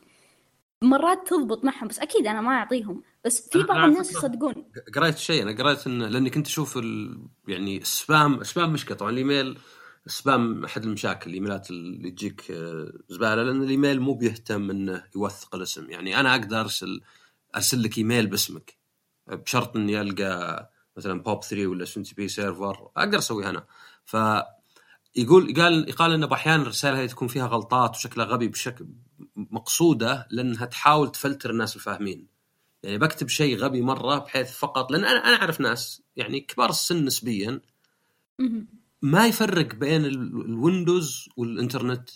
مرات تضبط معهم بس أكيد أنا ما أعطيهم. بس في بعض الناس يصدقون. قريت شيء أنا قريت انه لأني كنت أشوف ال... يعني ال spam ال spam مشكله طبعا الإيميل ال spam أحد المشاكل الإيميلات اللي تجيك آه، زبالة لأن الإيميل مو بيهتم إنه يوثق الاسم. يعني أنا أقدر أرسل أرسل لك إيميل باسمك. بشرط إني ألقى مثلا بوب 3 ولا SMTP server أقدر أسويها أنا. ف يقول قال قال انه أحيانا الرسالة هذه تكون فيها غلطات وشكلها غبي بشكل مقصودة لأنها تحاول تفلتر الناس الفاهمين. يعني بكتب شيء غبي مرة بحيث فقط لأن أنا أنا أعرف ناس يعني كبار السن نسبيا ما يفرق بين الويندوز والإنترنت.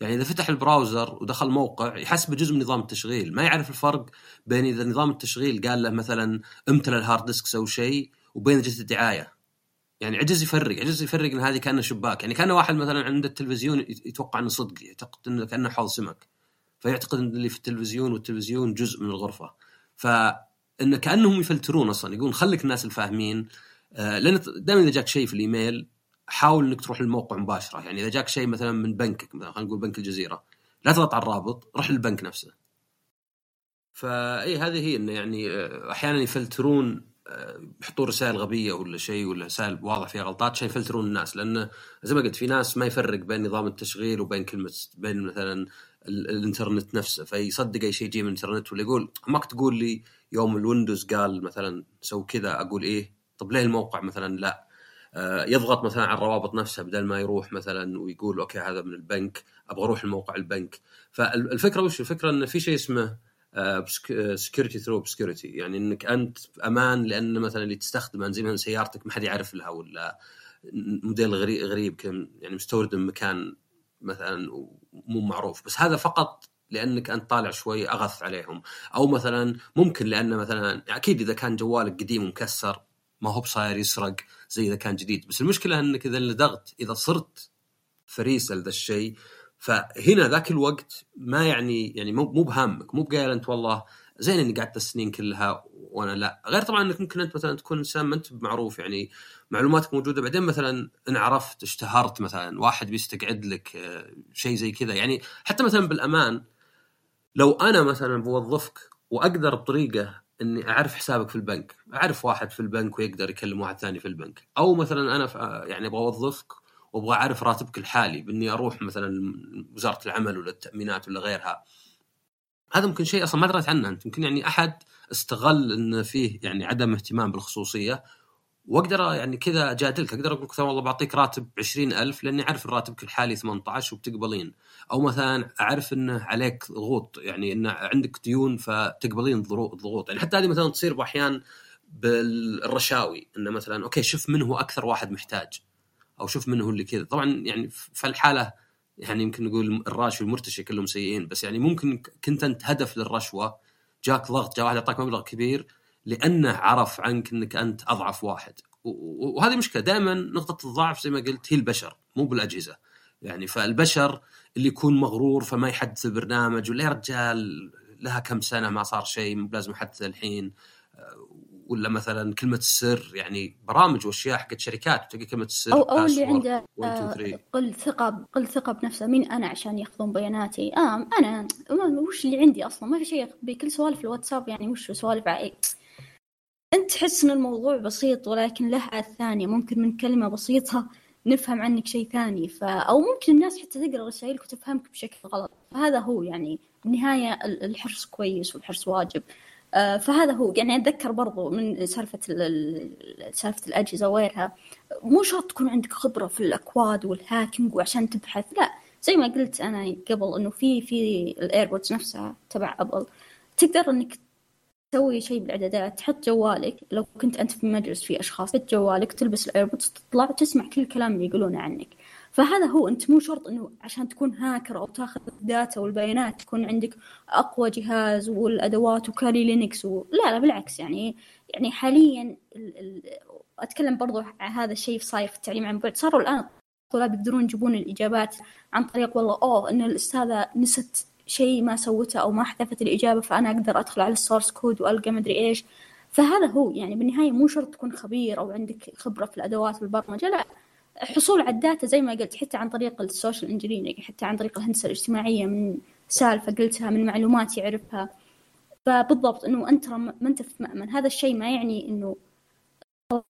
يعني إذا فتح ال browser ودخل موقع يحسبه جزء من نظام التشغيل. ما يعرف الفرق بين إذا نظام التشغيل قال له مثلا امتلى ال hard disk أو شيء وبين جت الدعاية. يعني عجز يفرق عجز يفرق إن هذه كأنه شباك. يعني كان واحد مثلا عنده التلفزيون يتوقع إنه صدق يعتقد إنه كأنه حوض سمك. فيعتقد إن اللي في التلفزيون والتلفزيون جزء من الغرفة. فإن كأنهم يفلترون أصلا يقولون خليك الناس الفاهمين. آه لأن دائما إذا جاك شيء في الإيميل حاول إنك تروح للموقع مباشرة. يعني إذا جاك شيء مثلا من بنكك مثلا خلينا نقول بنك الجزيرة لا تضغط على الرابط روح للبنك نفسه. فاي هذه هي انه يعني آه، أحيانا يفلترون آه، يحطون رسائل غبية ولا شيء ولا رسائل واضح فيها غلطات عشان يفلترون الناس. لأنه زي ما قلت في ناس ما يفرق بين نظام التشغيل وبين كلمة بين مثلا الانترنت نفسه. فيصدق أي شيء يجي من الانترنت ولا يقول ماك تقول لي يوم الويندوز قال مثلا سوي كذا أقول إيه؟ طب ليه الموقع مثلا لا؟ آه، يضغط مثلا على الروابط نفسها بدل ما يروح مثلا ويقول okay هذا من البنك أبغى أروح لموقع البنك. فالفكرة وش؟ الفكرة انه في شيء اسمه security through obscurity يعني إنك أنت أمان لأن مثلا اللي تستخدمه زي مثلا سيارتك ما حد يعرف لها ولا موديل غريب غريب يعني مستورد من مكان مثلا مو معروف بس هذا فقط لأنك أنت طالع شوي أغث عليهم. أو مثلا ممكن لأن مثلا أكيد إذا كان جوالك قديم ومكسر ما هو بصاير يسرق زي إذا كان جديد. بس المشكلة إنك إذا لدغت إذا صرت فريسه لذا الشيء فهنا ذاك الوقت ما يعني يعني مو مو بهامك مو بقايل أنت والله زين إني قعدت السنين كلها وأنا لا. غير طبعا إنك ممكن أنت مثلا تكون إنسان ما أنت معروف يعني معلوماتك موجودة. بعدين مثلا إن عرفت اشتهرت مثلا واحد بيستقعد لك آه، شيء زي كذا. يعني حتى مثلا بالأمان لو أنا مثلا بوظفك وأقدر بطريقة إني أعرف حسابك في البنك أعرف واحد في البنك ويقدر يكلم واحد ثاني في البنك. أو مثلا أنا يعني أبغى أوظفك وأبغى أعرف راتبك الحالي بإني أروح مثلا وزاره العمل ولا التأمينات ولا غيرها. هذا ممكن شيء أصلا ما دريت عنه أنت. يمكن يعني أحد استغل إن فيه يعني عدم اهتمام بالخصوصية. وأقدر يعني كذا أجادلك. أقدر أقول لك والله بعطيك راتب 20000 لأني أعرف راتبك الحالي 18 وبتقبلين. أو مثلا أعرف انه عليك ضغوط. يعني انه عندك ديون فتقبلين ضغوط. يعني حتى هذه مثلا تصير باحيان بالرشاوي. انه مثلا أوكي شوف من هو أكثر واحد محتاج. أو شوف من هو اللي كذا. طبعا يعني في الحاله يعني يمكن نقول الراشي والمرتشي كلهم سيئين بس يعني ممكن كنت أنت هدف للرشوة جاك ضغط جاء واحد يعطاك مبلغ كبير لأنه عرف عنك إنك أنت أضعف واحد. وهذه مشكلة. دائما نقطة الضعف زي ما قلت هي البشر مو بالأجهزة. يعني فالبشر اللي يكون مغرور فما يحدث البرنامج ولا يا رجال لها كم سنة ما صار شيء لازم احدث الحين. ولا مثلا كلمة السر يعني برامج وأشياء حقت شركات تلقى كلمة السر أو أو اللي عنده قل ثقه قل ثقه بنفسه مين أنا عشان ياخذون بياناتي؟ آه أنا وش اللي عندي أصلا؟ ما في شيء بكل سوالف الواتساب يعني وش سوالف عائلة أنت تحس إن الموضوع بسيط ولكن له ثانية ممكن من كلمة بسيطة نفهم عنك شيء ثاني. ف... أو ممكن الناس حتى تقرأ رسائلك وتفهمك بشكل غلط. فهذا هو يعني بالنهايه الحرص كويس والحرص واجب. آه، فهذا هو. يعني أتذكر برضو من سالفة سالفة الأجهزة وغيرها مو شرط تكون عندك خبرة في الأكواد وال hacking وعشان تبحث لا. زي ما قلت أنا قبل إنه في في ال AirPods نفسها تبع Apple تقدر إنك تسوي شيء بالإعدادات تحط جوالك. لو كنت أنت في مجلس في أشخاص تحط جوالك تلبس ال AirPods تطلع وتسمع كل الكلام اللي يقولونه عنك. فهذا هو أنت مو شرط إنه عشان تكون هاكر أو تاخذ ال data والبيانات تكون عندك أقوى جهاز والأدوات و Kali Linux و... لا لا بالعكس يعني يعني حاليا ال... ال... أتكلم برضو عن هذا الشيء في التعليم عن بعد. صاروا الآن الطلاب يقدرون يجيبون الإجابات عن طريق والله أوه إن الأستاذة نست شيء ما سوته أو ما حذفت الإجابة فأنا أقدر أدخل على ال source code وألقى مدري إيش. فهذا هو يعني بالنهاية مو شرط تكون خبير أو عندك خبرة في الأدوات والبرمجة لا. حصول على ال data زي ما قلت حتى عن طريق ال social engineering حتى عن طريق الهندسة الاجتماعية من سالفة قلتها من معلومات يعرفها. فبالضبط إنه أنت ما أنت في مأمن. هذا الشيء ما يعني إنه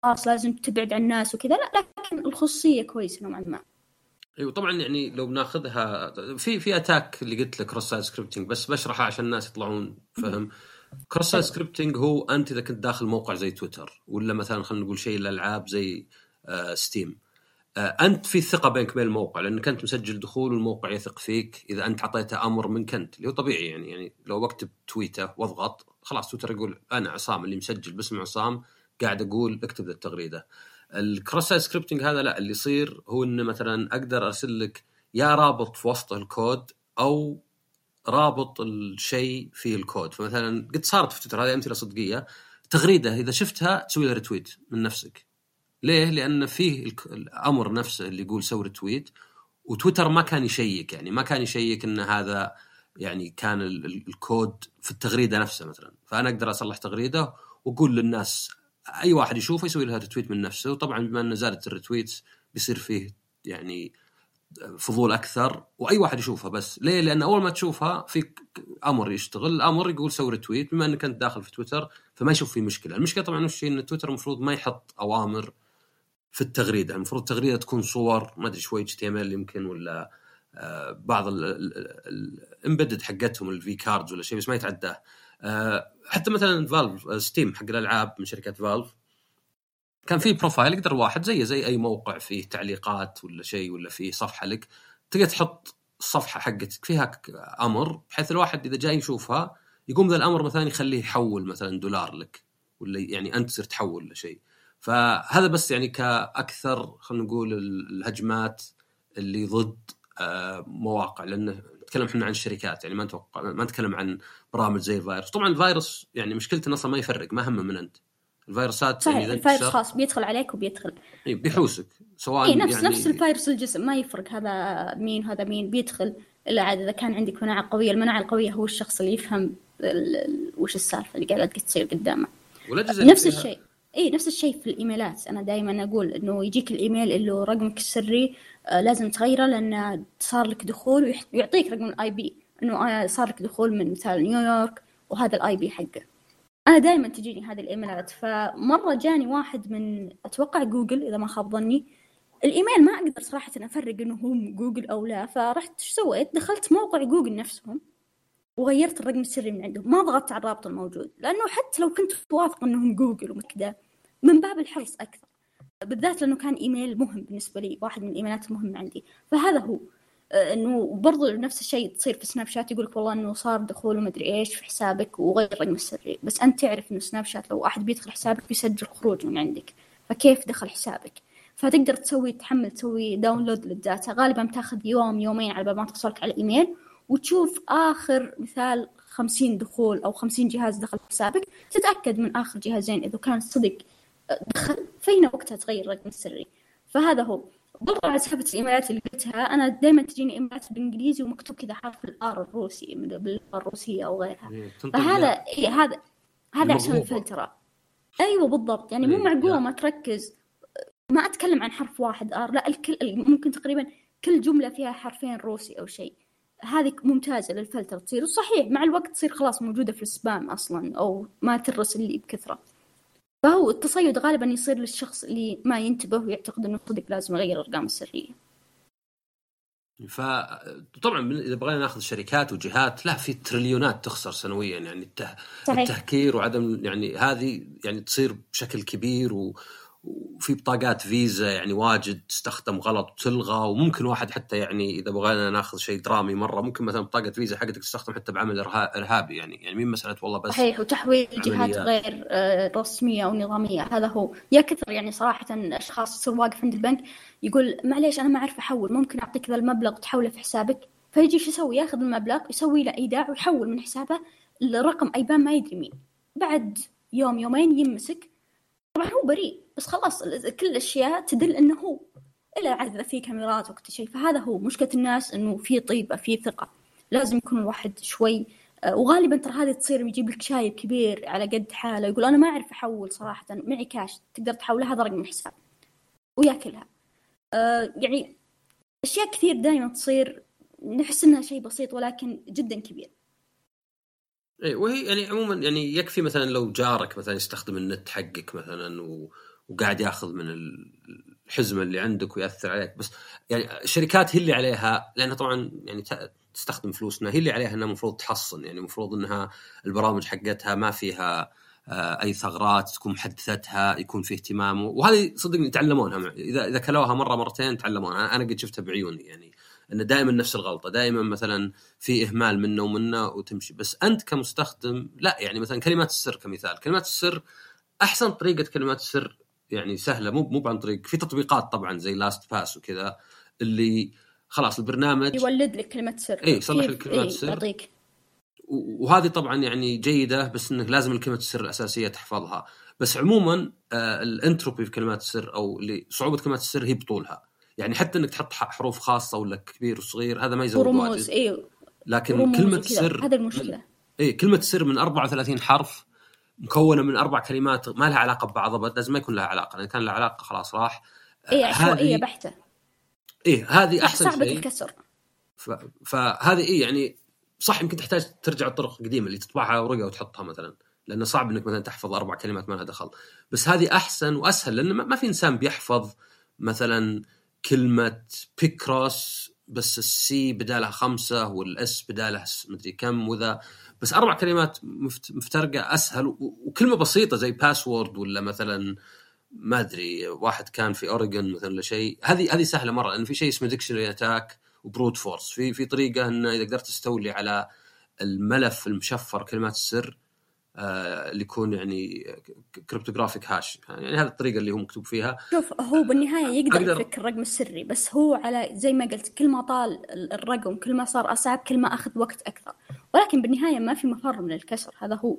خلاص لازم تبعد عن الناس وكذا لا لكن الخصوصيه كويسة نوعا ما. أيوه طبعا يعني لو بناخذها في في attack اللي قلت لك cross-site scripting بس بشرحها عشان الناس يطلعون فهم. cross-site scripting هو أنت إذا كنت داخل موقع زي تويتر ولا مثلا خلينا نقول شيء الالعاب زي ستيم آه، أنت في ثقة بينك وبين الموقع لأنك أنت مسجل دخول والموقع يثق فيك إذا أنت أعطيته أمر منك أنت اللي هو طبيعي يعني يعني لو بكتب تويته واضغط خلاص تويتر يقول أنا عصام اللي مسجل باسم عصام قاعد أقول اكتب ذا التغريدة. ال cross-site scripting هذا لا اللي يصير هو إنه مثلا أقدر أرسل لك يا رابط في وسط الكود أو رابط الشيء في الكود فمثلا قد صارت في تويتر هذه أمثلة صدقية تغريدة إذا شفتها تسوي لها retweet من نفسك ليه؟ لأن فيه الأمر نفسه اللي يقول سوي retweet وتويتر ما كان يشيك يعني ما كان يشيك إن هذا يعني كان الكود في التغريدة نفسها مثلا. فأنا أقدر أصلح تغريدة وأقول للناس أي واحد يشوفه يسوي لها retweet من نفسه. وطبعا بما إن زادت ال retweets بيصير فيه يعني فضول أكثر وأي واحد يشوفها بس. ليه؟ لأن أول ما تشوفها في أمر يشتغل الأمر يقول سوي retweet بما إنك أنت داخل في تويتر فما يشوف في مشكلة، المشكلة طبعا وش إن تويتر المفروض ما يحط أوامر في التغريدة، المفروض التغريدة تكون صور ما أدري شوي HTML يمكن ولا آه، بعض ال embedded حقتهم ال v-cards ولا شيء بس ما يتعداه. آه، حتى مثلا فال Steam حق الألعاب من شركة Valve كان في profile يقدر الواحد زيه زي أي موقع فيه تعليقات ولا شيء ولا فيه صفحة لك تقدر تحط الصفحة حقتك فيها أمر بحيث الواحد إذا جاي يشوفها يقوم ذا الأمر مثلا يخليه يحول مثلا دولار لك ولا يعني أنت تصير تحول لشيء. فهذا بس يعني كأكثر خلينا نقول الهجمات اللي ضد آه، مواقع لأنه نتكلم إحنا عن الشركات يعني ما نتوقع ما نتكلم عن برامج زي الفيروس. طبعا الفيروس يعني مشكلته أصلا ما يفرق ما همه من أنت. الفيروسات صحيح يعني الفيروس خاص بيدخل عليك وبيدخل. إي بيحوسك سواء إيه نفس يعني... نفس الفيروس الجسم ما يفرق هذا مين هذا مين بيدخل إلا عاد إذا كان عندك مناعة قوية. المناعة القوية هو الشخص اللي يفهم وش السالفة اللي قاعدة تصير قدامه. نفس الشيء. اي نفس الشيء في ال emailات. أنا دائما أقول إنه يجيك الإيميل اللي رقمك السري آه لازم تغيره لأن صار لك دخول ويعطيك رقم ال IP. إنه آه صار لك دخول من مثال نيويورك وهذا ال IP حقه. أنا دائما تجيني هذه الإيميلات. فمرة جاني واحد من أتوقع جوجل إذا ما خاب ظني. الإيميل ما أقدر صراحة أفرق إنه هو جوجل أو لا. فرحت إيش سويت؟ دخلت موقع جوجل نفسهم. وغيرت الرقم السري من عندهم. ما ضغطت على الرابط الموجود لأنه حتى لو كنت واثق إنهم جوجل وكذا من باب الحرص أكثر. بالذات لأنه كان إيميل مهم بالنسبة لي واحد من الإيميلات المهمة عندي. فهذا هو. آه، إنه برضو نفس الشيء تصير في سناب شات يقول لك والله إنه صار دخول ومدري إيش في حسابك وغير الرقم السري. بس أنت تعرف إنه سناب شات لو احد بيدخل حسابك بيسجل خروج من عندك. فكيف دخل حسابك؟ فتقدر تسوي تحمل تسوي download لل data. غالبا بتاخذ يوم يومين على ما توصلك على الايميل وتشوف آخر مثال خمسين دخول أو خمسين جهاز دخل حسابك تتأكد من آخر جهازين إذا كان صدق آه، دخل فهنا وقتها تغير الرقم السري فهذا هو. برضو على سالفة الإيميلات اللي قلتها أنا دائما تجيني إيميلات بالإنجليزي ومكتوب كذا حرف ال R الروسي باللغة الروسية أو غيرها. إيه، فهذا إيه هذا هذا عشان الفلترة. أيوه بالضبط. يعني مو إيه، معقولة ما تركز. ما أتكلم عن حرف واحد R لا الكل ممكن تقريبا كل جملة فيها حرفين روسي أو شيء. هذه ممتازة للفلتر تصير صحيح مع الوقت تصير خلاص موجودة في ال spam أصلا أو ما ترسل لي بكثرة. فهو التصيد غالبا يصير للشخص اللي ما ينتبه ويعتقد إنه صدق لازم يغير الارقام السرية. فطبعا إذا بغينا نأخذ شركات وجهات لا في تريليونات تخسر سنويا يعني الته... التهكير وعدم يعني هذه يعني تصير بشكل كبير و... وفي بطاقات فيزا يعني واجد تستخدم غلط وتلغى وممكن واحد حتى يعني إذا بغينا ناخذ شيء درامي مرة ممكن مثلا بطاقة فيزا حقتك تستخدم حتى بعمل إرهابي يعني. يعني مين مسألة والله بس صحيح وتحويل جهات غير آه، رسمية أو نظامية. هذا هو. يا كثر يعني صراحة أشخاص يصير واقف عند البنك يقول معليش أنا ما أعرف أحول ممكن أعطيك ذا المبلغ تحوله في حسابك؟ فيجي إيش يسوي؟ ياخذ المبلغ يسوي له إيداع ويحول من حسابه لرقم ايبان ما يدري مين. بعد يوم يومين يمسك طبعا هو بريء بس خلاص كل الأشياء تدل إنه هو الا عاد في كاميرات وقت شيء فهذا هو مشكلة الناس إنه في طيبة في ثقة. لازم يكون الواحد شوي آه، وغالبا ترى هذه تصير يجيب لك شايب كبير على قد حاله يقول أنا ما أعرف أحول صراحة معي كاش تقدر تحولها هذا رقم الحساب. وياكلها. أه يعني أشياء كثير دائما تصير نحس إنها شيء بسيط ولكن جدا كبير. اي وهي يعني عموما يعني يكفي مثلا لو جارك مثلا يستخدم النت حقك مثلا و... وقاعد ياخذ من الحزمة اللي عندك ويأثر عليك. بس يعني الشركات هي اللي عليها لأنها طبعا يعني تستخدم فلوسنا هي اللي عليها إنها المفروض تحصن. يعني المفروض إنها البرامج حقتها ما فيها آه، أي ثغرات تكون محدثتها يكون في اهتمام. وهذه صدقني يتعلمونها اذا إذا كلوها مرة مرتين تعلمونها. أنا قد شفتها بعيوني يعني. إنه دائما نفس الغلطة دائما مثلا في إهمال منه ومنه وتمشي. بس أنت كمستخدم لا يعني مثلا كلمات السر كمثال. كلمات السر أحسن طريقة كلمات السر يعني سهلة مو مو عن طريق. في تطبيقات طبعا زي LastPass وكذا اللي خلاص البرنامج يولد لك كلمه سر. اي يصلح لك كلمات السر يعطيك. وهذه طبعا يعني جيدة بس إنك لازم الكلمة السر الأساسية تحفظها. بس عموما آه الانتروبي في كلمات السر أو اللي صعوبة كلمات السر هي بطولها. يعني حتى إنك تحط حروف خاصة ولا كبير وصغير هذا ما يزود رموز اي لكن كلمة السر هذا المشكلة. اي كلمة السر من 34 حرف مكونة من أربع كلمات ما لها علاقة ببعض ابد لازم ما يكون لها علاقة لأن كان لها علاقه خلاص راح. اي عشوائيه بحتة. إيه هذه أحسن شيء. الكسر. ف... فهذه إيه يعني صح يمكن تحتاج ترجع الطرق القديمة اللي تطبعها ورقة وتحطها مثلا لأنه صعب إنك مثلا تحفظ أربع كلمات ما لها دخل. بس هذه أحسن وأسهل لأن ما في إنسان بيحفظ مثلا كلمة بيكروس بس ال C بدالها خمسة وال S بدالها مدري كم وذا. بس أربع كلمات مفترقة أسهل وكلمة بسيطة زي password ولا مثلا ما أدري واحد كان في اوريجن مثلا ولا شيء. هذه هذه سهلة مرة لأن في شيء اسمه dictionary attack و brute force في في طريقة إنه إذا قدرت تستولي على الملف المشفر كلمات السر اللي يكون يعني cryptographic hash يعني هذه الطريقة اللي هو مكتوب فيها. شوف هو بالنهاية يقدر أقدر... يفك الرقم السري بس هو على زي ما قلت كل ما طال الرقم كل ما صار أصعب كل ما أخذ وقت أكثر. ولكن بالنهاية ما في مفر من الكسر هذا هو.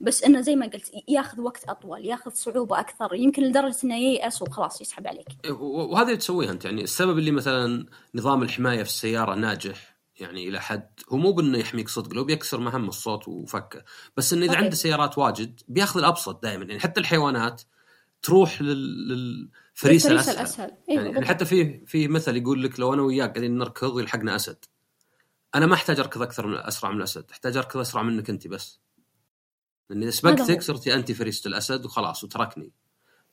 بس إنه زي ما قلت ياخذ وقت أطول ياخذ صعوبة أكثر يمكن لدرجة إنه ييأس وخلاص يسحب عليك. إيه، وهذا اللي تسويها أنت. يعني السبب اللي مثلا نظام الحماية في السيارة ناجح يعني إلى حد هو مو بأنه يحميك صدق لو بيكسر مهم الصوت وفكه بس انه إذا عنده سيارات واجد بياخذ الأبسط دائما. يعني حتى الحيوانات تروح للفريسة الأسهل, الأسهل. إيه يعني, يعني حتى في في مثل يقول لك لو أنا وياك قاعدين نركض ويلحقنا أسد. أنا ما أحتاج أركض أكثر من أسرع من الأسد أحتاج أركض أسرع منك أنت بس. لأن إذا سبقتك صرتي أنت فريسة الأسد وخلاص وتركني.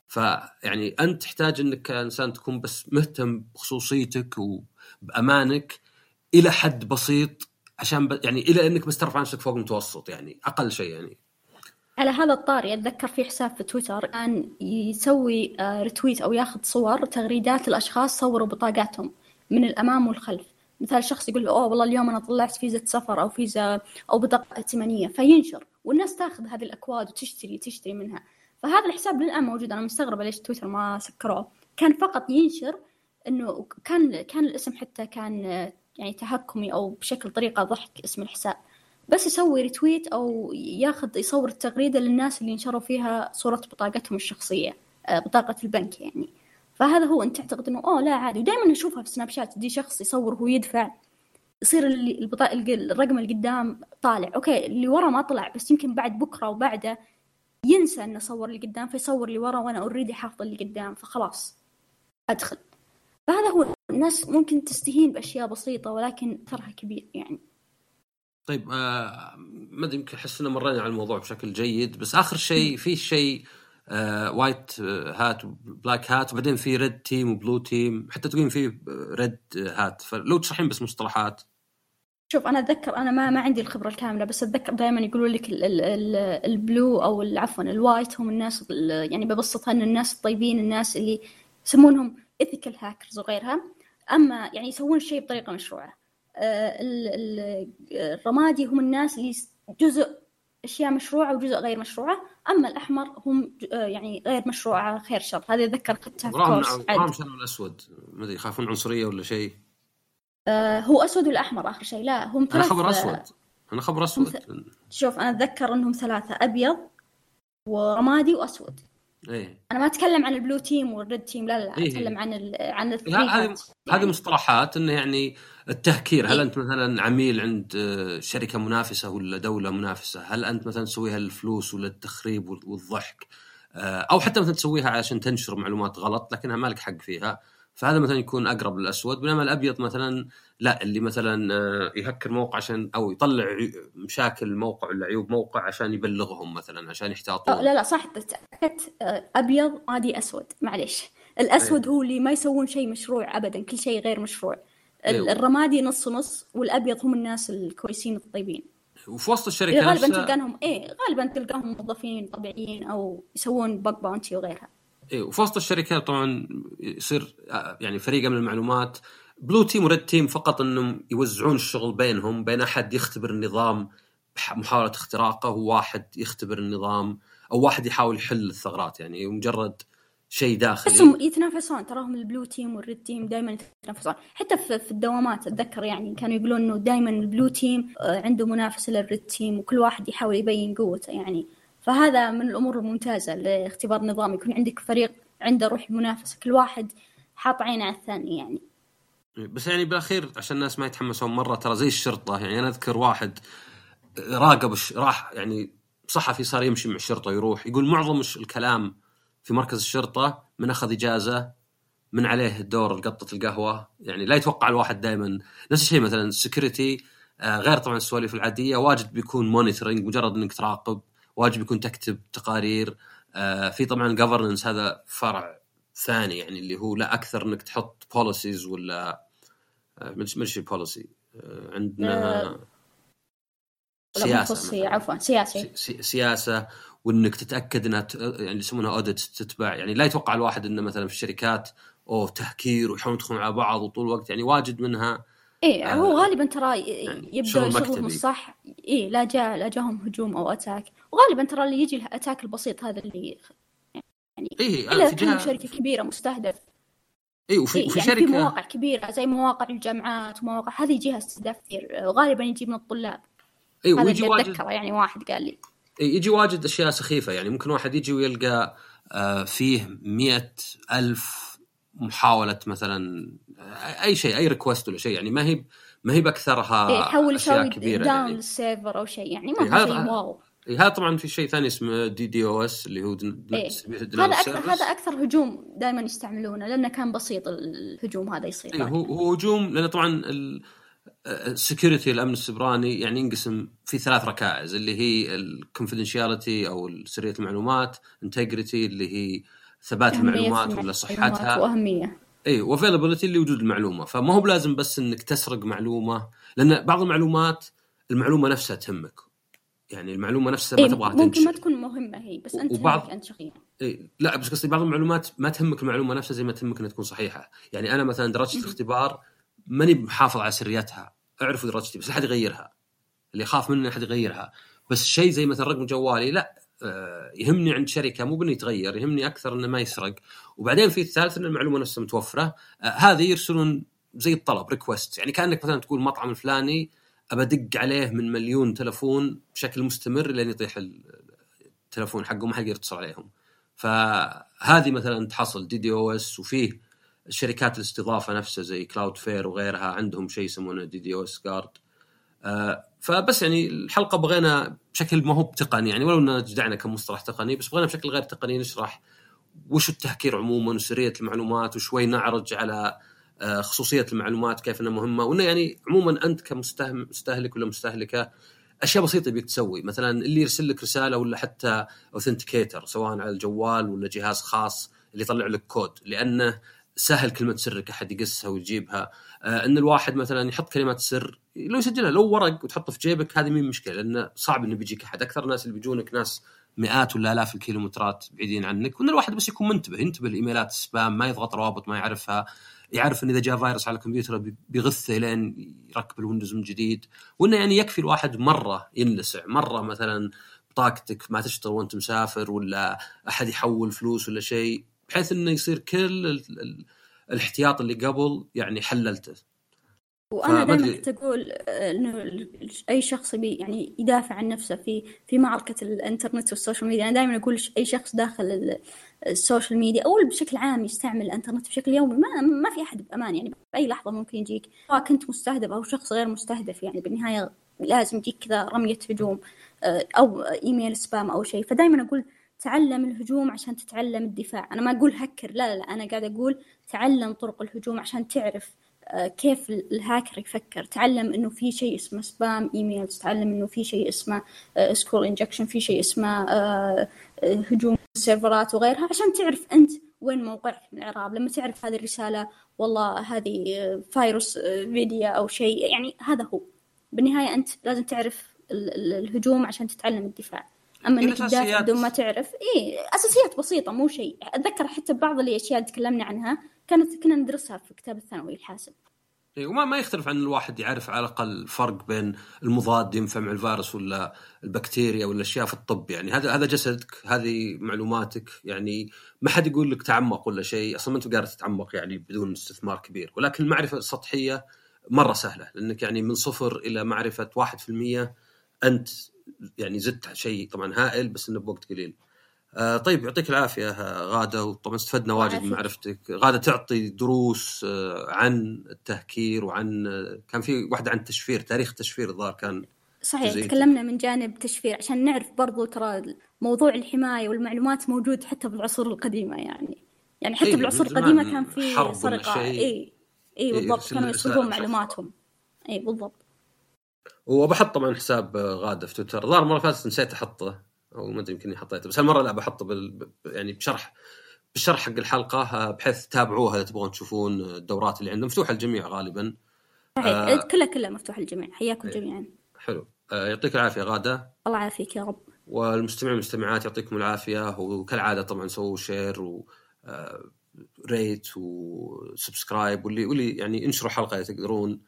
فيعني أنت تحتاج إنك كإنسان تكون بس مهتم بخصوصيتك وبأمانك. إلى حد بسيط عشان ب... يعني إلى إنك بس ترفع نفسك فوق المتوسط يعني أقل شيء يعني. على هذا الطاري اتذكر في حساب في تويتر كان يسوي ريتويت آه، أو ياخذ صور تغريدات الاشخاص صوروا بطاقاتهم من الأمام والخلف. مثال شخص يقول أوه والله اليوم أنا طلعت فيزا سفر أو فيزا أو بطاقة ائتمانية. فينشر والناس تاخذ هذه الأكواد وتشتري تشتري منها. فهذا الحساب للآن موجود أنا مستغربة ليش تويتر ما سكروه. كان فقط ينشر إنه كان كان الاسم حتى كان يعني تهكمي أو بشكل طريقة ضحك اسم الحساب. بس يسوي retweet أو ياخذ يصور التغريدة للناس اللي نشروا فيها صورة بطاقتهم الشخصية آه، بطاقة البنك يعني. فهذا هو أنت تعتقد إنه أوه لا عادي. ودائما نشوفها في سناب شات دي شخص يصور وهو يدفع يصير البطاقة الرقم اللي قدام طالع. أوكي اللي ورا ما طلع بس يمكن بعد بكرة وبعده ينسى إنه صور اللي قدام فيصور اللي ورا وأنا already حافظ اللي قدام فخلاص أدخل. فهذا هو الناس ممكن تستهين بأشياء بسيطة ولكن اثرها كبير يعني. طيب آه ما أدري يمكن أحس مرينا على الموضوع بشكل جيد بس آخر شيء في شيء آه white hat و black hat وبعدين في red team و blue team حتى تقولين في red hat فلو تشرحين بس مصطلحات. شوف أنا أتذكر أنا ما ما عندي الخبرة الكاملة بس أتذكر دائما يقولوا لك ال blue أو عفوا ال white هم الناس يعني ببسطها إن الناس الطيبين الناس اللي يسمونهم ethical hackers وغيرها. أما يعني يسوون الشيء بطريقة مشروعة. آه، الرمادي هم الناس اللي جزء أشياء مشروعة وجزء غير مشروعة. أما الأحمر هم آه، يعني غير مشروعة خير شر. هذا اتذكر اخذتها في course وراهم شنو الأسود؟ ما أدري يخافون عنصرية ولا شيء؟ آه هو أسود ولا احمر آخر شيء. لا هم ثلاث أنا خبر أسود. أنا خبر اسود ث... شوف أنا أتذكر إنهم ثلاثة أبيض ورمادي وأسود. إيه أنا ما أتكلم عن ال blue team وال red team لا لا إيه. أتكلم عن ال عن هذه هذه. مصطلحات إنه يعني التهكير هل إيه؟ أنت مثلا عميل عند آه، شركة منافسة ولا دولة منافسة هل أنت مثلا تسويها للفلوس ولا التخريب والضحك آه، أو حتى مثلا تسويها عشان تنشر معلومات غلط لكنها مالك حق فيها فهذا مثلا يكون أقرب للأسود بينما الأبيض مثلا لا اللي مثلا آه، يهكر موقع عشان أو يطلع مشاكل موقع ولا عيوب موقع عشان يبلغهم مثلا عشان يحتاطون. لا لا صح. تأكدت أبيض عادي أسود. معليش. الأسود أيه. هو اللي ما يسوون شيء مشروع ابدا كل شيء غير مشروع. أيوه. الرمادي نص نص والأبيض هم الناس الكويسين الطيبين. وفي وسط الشركة غالبا نفسها تلقاهم إيه غالبا تلقاهم موظفين طبيعيين أو يسوون بق باونتي وغيرها. إيه وفي وسط الشركات طبعا يصير آه، يعني فريق من المعلومات blue team و red team فقط إنهم يوزعون الشغل بينهم بين أحد يختبر النظام محاولة اختراقه وواحد يختبر النظام أو واحد يحاول يحل الثغرات يعني مجرد شيء داخلي. بس يتنافسون تراهم ال blue team وال red team دائما يتنافسون. حتى في, الدوامات أتذكر يعني كانوا يقولون إنه دائما ال blue team عنده منافسة لل red team وكل واحد يحاول يبين قوته يعني فهذا من الأمور الممتازة لاختبار النظام يكون عندك فريق عنده روح المنافسه كل واحد حاط عينه على الثاني يعني. بس يعني بالأخير عشان الناس ما يتحمسون مرة ترى زي الشرطة يعني أنا أذكر واحد راقب راح يعني صحفي صار يمشي مع الشرطة ويروح يقول معظم الكلام في مركز الشرطة من أخذ إجازة من عليه دور قطه القهوة يعني لا يتوقع الواحد دائما نفس الشيء مثلا السكيورتي غير طبعا السواليف العادية واجد بيكون monitoring مجرد إنك تراقب. واجد يكون تكتب تقارير. آه، في طبعا governance هذا فرع ثاني يعني اللي هو لا أكثر إنك تحط policies ولا آه، مش مش policy عندنا آه، سياسة. عفوا سياسي. سي- سياسة وإنك تتأكد إنها ت- يعني يسمونها audit تتبع يعني لا يتوقع الواحد إنه مثلا في الشركات أوه تهكير ويحاولون يدخلون على بعض وطول الوقت. يعني واجد منها إيه آه، هو غالبا ترى يعني يبدأ شغل شغلهم. الصح إيه لا جاء لا جاهم هجوم أو attack وغالبا ترى اللي يجي ال attack البسيط هذا اللي اي إلا في كان جهه شركة كبيرة مستهدف. اي وفي إيه وفي يعني في شركه مواقع كبيرة زي مواقع الجامعات ومواقع هذه يجيها استهداف كثير غالبا يجي من الطلاب. اي ويجي واجد أتذكره يعني واحد قال لي. إيه، يجي واجد أشياء سخيفة. يعني ممكن واحد يجي ويلقى آه، فيه مئة ألف محاولة مثلا آه، أي شيء أي request ولا شيء. يعني ما هي ما هي بأكثرها إيه يحاول أشياء كبيرة down يعني. لل server أو شيء. يعني إيه، ما هو هذا- شيء wow. إيه، هذا طبعا في شيء ثاني اسمه DDoS اللي هو den- إيه. هذا service. هذا أكثر هجوم دائما يستعملونه لأنه كان بسيط الهجوم هذا يصير. إيه، هو هو هجوم لأن طبعا ال security الأمن السيبراني يعني ينقسم في ثلاث ركائز اللي هي ال confidentiality أو سرية المعلومات integrity اللي هي ثبات المعلومات ولا صحتها. وأهمية. اي و availability اللي وجود المعلومة. فما هو بلازم بس إنك تسرق معلومة لأن بعض المعلومات المعلومة نفسها تهمك. يعني المعلومة نفسها ما إيه تبغاها ممكن ما تنتشر تكون مهمة هي بس أنت وبعض- أنت شخصيا إيه لا بس قصدي بعض المعلومات ما تهمك المعلومة نفسها زي ما تهمك إنها تكون صحيحة. يعني أنا مثلا درجه الاختبار ماني محافظ على سريتها. أعرفوا درجتي بس لا احد يغيرها. اللي يخاف مني احد يغيرها. بس شيء زي مثلا رقم جوالي لا آه، يهمني عند شركة مو بإنه يتغير يهمني أكثر إنه ما يسرق. وبعدين في الثالث إن المعلومة نفسها متوفرة. آه، هذه يرسلون زي الطلب request يعني كأنك مثلا تقول مطعم الفلاني أبى أدق عليه من مليون تلفون بشكل مستمر لين يطيح ال- التلفون حقه ما حد يقدر يتصل عليهم. فهذه مثلا تحصل DDoS وفيه الشركات الاستضافة نفسها زي كلاود فير وغيرها عندهم شيء يسمونه DDoS guard فبس يعني الحلقة بغينا بشكل ما هو بتقني يعني ولو اننا جدعنا كمصطلح تقني بس بغينا بشكل غير تقني نشرح وش التهكير عموما وسرية المعلومات وشوي نعرج على آه، خصوصية المعلومات كيف إنها مهمة وإنه يعني عموما أنت كمستهلك ولا مستهلكة أشياء بسيطة يبيك تسوي. مثلا اللي يرسل لك رسالة ولا حتى authenticator سواء على الجوال ولا جهاز خاص اللي يطلع لك كود لأنه سهل كلمة سرك أحد يغشها ويجيبها. آه إن الواحد مثلا يحط كلمات سر لو يسجلها لو ورق وتحطه في جيبك هذه مهيب مشكلة؟ لأنه صعب إنه بيجيك أحد. أكثر الناس اللي بيجونك ناس مئات ولا آلاف الكيلومترات بعيدين عنك وإن الواحد بس يكون منتبه ينتبه ل emails ال spam ما يضغط روابط ما يعرفها. يعرف إن إذا جاء فيروس على الكمبيوتر بي- بيغثه لين يركب الويندوز من جديد. وإنه يعني يكفي الواحد مرة ينلسع مرة مثلا بطاقتك ما تشتغل وأنت مسافر ولا أحد يحول فلوس ولا شيء بحيث إنه يصير كل ال- ال- الاحتياط اللي قبل يعني حللته. وأنا دائما كنت أقول آه، إنه أي شخص يبي يعني يدافع عن نفسه في في معركة الإنترنت وال social media. أنا دائما أقول أي شخص داخل ال- ال social media أو بشكل عام يستعمل الإنترنت بشكل يومي ما ما في أحد بأمان. يعني بأي لحظة ممكن يجيك سواء كنت مستهدف أو شخص غير مستهدف يعني بالنهاية لازم يجيك كذا رمية هجوم آه، أو email spam أو شيء. فدائما أقول تعلم الهجوم عشان تتعلم الدفاع. أنا ما أقول هكر لا لا لا. أنا قاعد أقول تعلم طرق الهجوم عشان تعرف كيف الهاكر يفكر. تعلم إنه في شيء اسمه spam emails تعلم إنه في شيء اسمه SQL injection في شيء اسمه آه، آه، هجوم السيرفرات وغيرها عشان تعرف أنت وين موقعك من الإعراب. لما تعرف هذه الرسالة والله هذه آه، آه، فيديا أو شيء يعني هذا هو. بالنهاية أنت لازم تعرف الهجوم عشان تتعلم الدفاع. أما إنك تدافع بدون ما تعرف إي أساسيات بسيطة مو شيء. أتذكر حتى بعض الأشياء اللي تكلمنا عنها كانت كنا ندرسها في كتاب الثانوي الحاسب. إي وما ما يختلف عن الواحد يعرف على الأقل الفرق بين المضاد ينفع مع الفيروس ولا البكتيريا ولا اشياء في الطب يعني. هذا هذا جسدك هذه معلوماتك يعني. ما حد يقول لك تعمق ولا شيء أصلا ما أنت قادر تتعمق يعني بدون استثمار كبير. ولكن المعرفة السطحية مرة سهلة لأنك يعني من صفر إلى معرفة 1% أنت يعني زدت شيء طبعا هائل بس إنه بوقت قليل. آه طيب يعطيك العافية غادة وطبعا استفدنا واجد من معرفتك. غادة تعطي دروس آه عن التهكير وعن آه كان في واحدة عن التشفير تاريخ التشفير الظاهر كان صحيح تكلمنا من جانب تشفير عشان نعرف برضو ترى موضوع الحماية والمعلومات موجود حتى بالعصور القديمة يعني. يعني حتى إيه بالعصور القديمة كان في سرقة. اي اي بالضبط كانوا يسرقون معلوماتهم. اي بالضبط. وبحط طبعا حساب غادة في تويتر. الظاهر المرة اللي فاتت نسيت أحطه أو ما أدري يمكن حطيته بس هالمرة لا بحطه بال... يعني بشرح بالشرح حق الحلقة بحيث تتابعوها إذا تبغون تشوفون الدورات اللي عندهم. مفتوحة للجميع غالبا. صحيح. آه كلها كلها مفتوحه للجميع. حياكم إيه. جميعا. حلو. آه يعطيك العافية غادة. الله يعافيك يا رب. والمستمعين والمستمعات يعطيكم العافية. وكالعادة طبعا سووا شير و آه ريت وسبسكرايب واللي واللي يعني انشروا حلقة إذا تقدرون.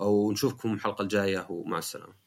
أو نشوفكم الحلقة الجاية. ومع السلامة.